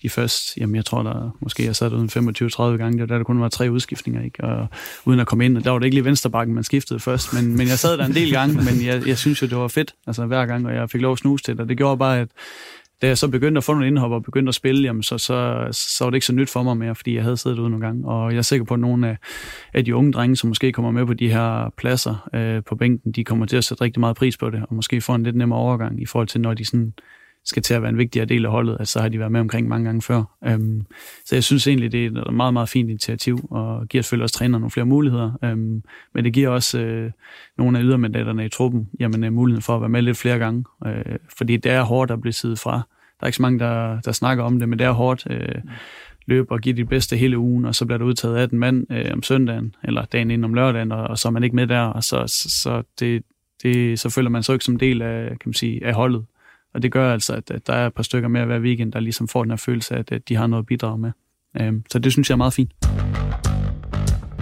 i først, jamen jeg tror, der måske jeg sad uden 25-30 gange, der, der kun var tre udskiftninger, ikke? Og, uden at komme ind, og der var det ikke lige venstrebakken, man skiftede først, men, men jeg sad der en del gange, men jeg, jeg synes jo, det var fedt, altså hver gang, og jeg fik lov at snuse til det, og det gjorde bare, at da jeg så begyndte at få nogle indhop og begyndte at spille, jamen så, så, så var det ikke så nyt for mig mere, fordi jeg havde siddet ude nogle gange. Og jeg er sikker på, at nogle af, af de unge drenge, som måske kommer med på de her pladser øh, på bænken, de kommer til at sætte rigtig meget pris på det, og måske få en lidt nemmere overgang i forhold til, når de sådan skal til at være en vigtigere del af holdet, altså så har de været med omkring mange gange før. Øhm, så jeg synes egentlig, det er et meget, meget fint initiativ, og giver selvfølgelig også træner nogle flere muligheder, Øhm, men det giver også øh, nogle af ydermandaterne i truppen, jamen øh, muligheden for at være med lidt flere gange, Øh, fordi det er hårdt at blive siddet fra. Der er ikke så mange, der, der snakker om det, men det er hårdt. Øh, løbe og give dit bedste hele ugen, og så bliver der udtaget 18 mand øh, om søndagen, eller dagen inden om lørdagen, og, og så er man ikke med der, og så, så, så, det, det, så føler man sig ikke som del af, kan man sige, af holdet. Og det gør altså, at, at der er et par stykker mere hver weekend, der ligesom får den her følelse af, at, at de har noget at bidrage med. Øhm, så det synes jeg er meget fint.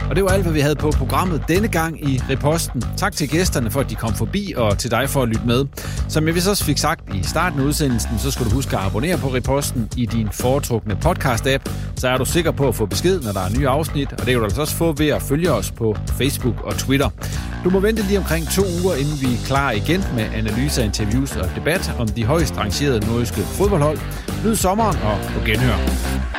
Og det var alt, hvad vi havde på programmet denne gang i Reposten. Tak til gæsterne for, at de kom forbi, og til dig for at lytte med. Som jeg vist også fik sagt i starten af udsendelsen, så skal du huske at abonnere på Reposten i din foretrukne podcast-app, så er du sikker på at få besked, når der er nye afsnit, og det kan du altså også få ved at følge os på Facebook og Twitter. Du må vente lige omkring to uger, inden vi er klar igen med analyser, interviews og debat om de højst rangerede nordiske fodboldhold. Nyd sommeren og på genhør.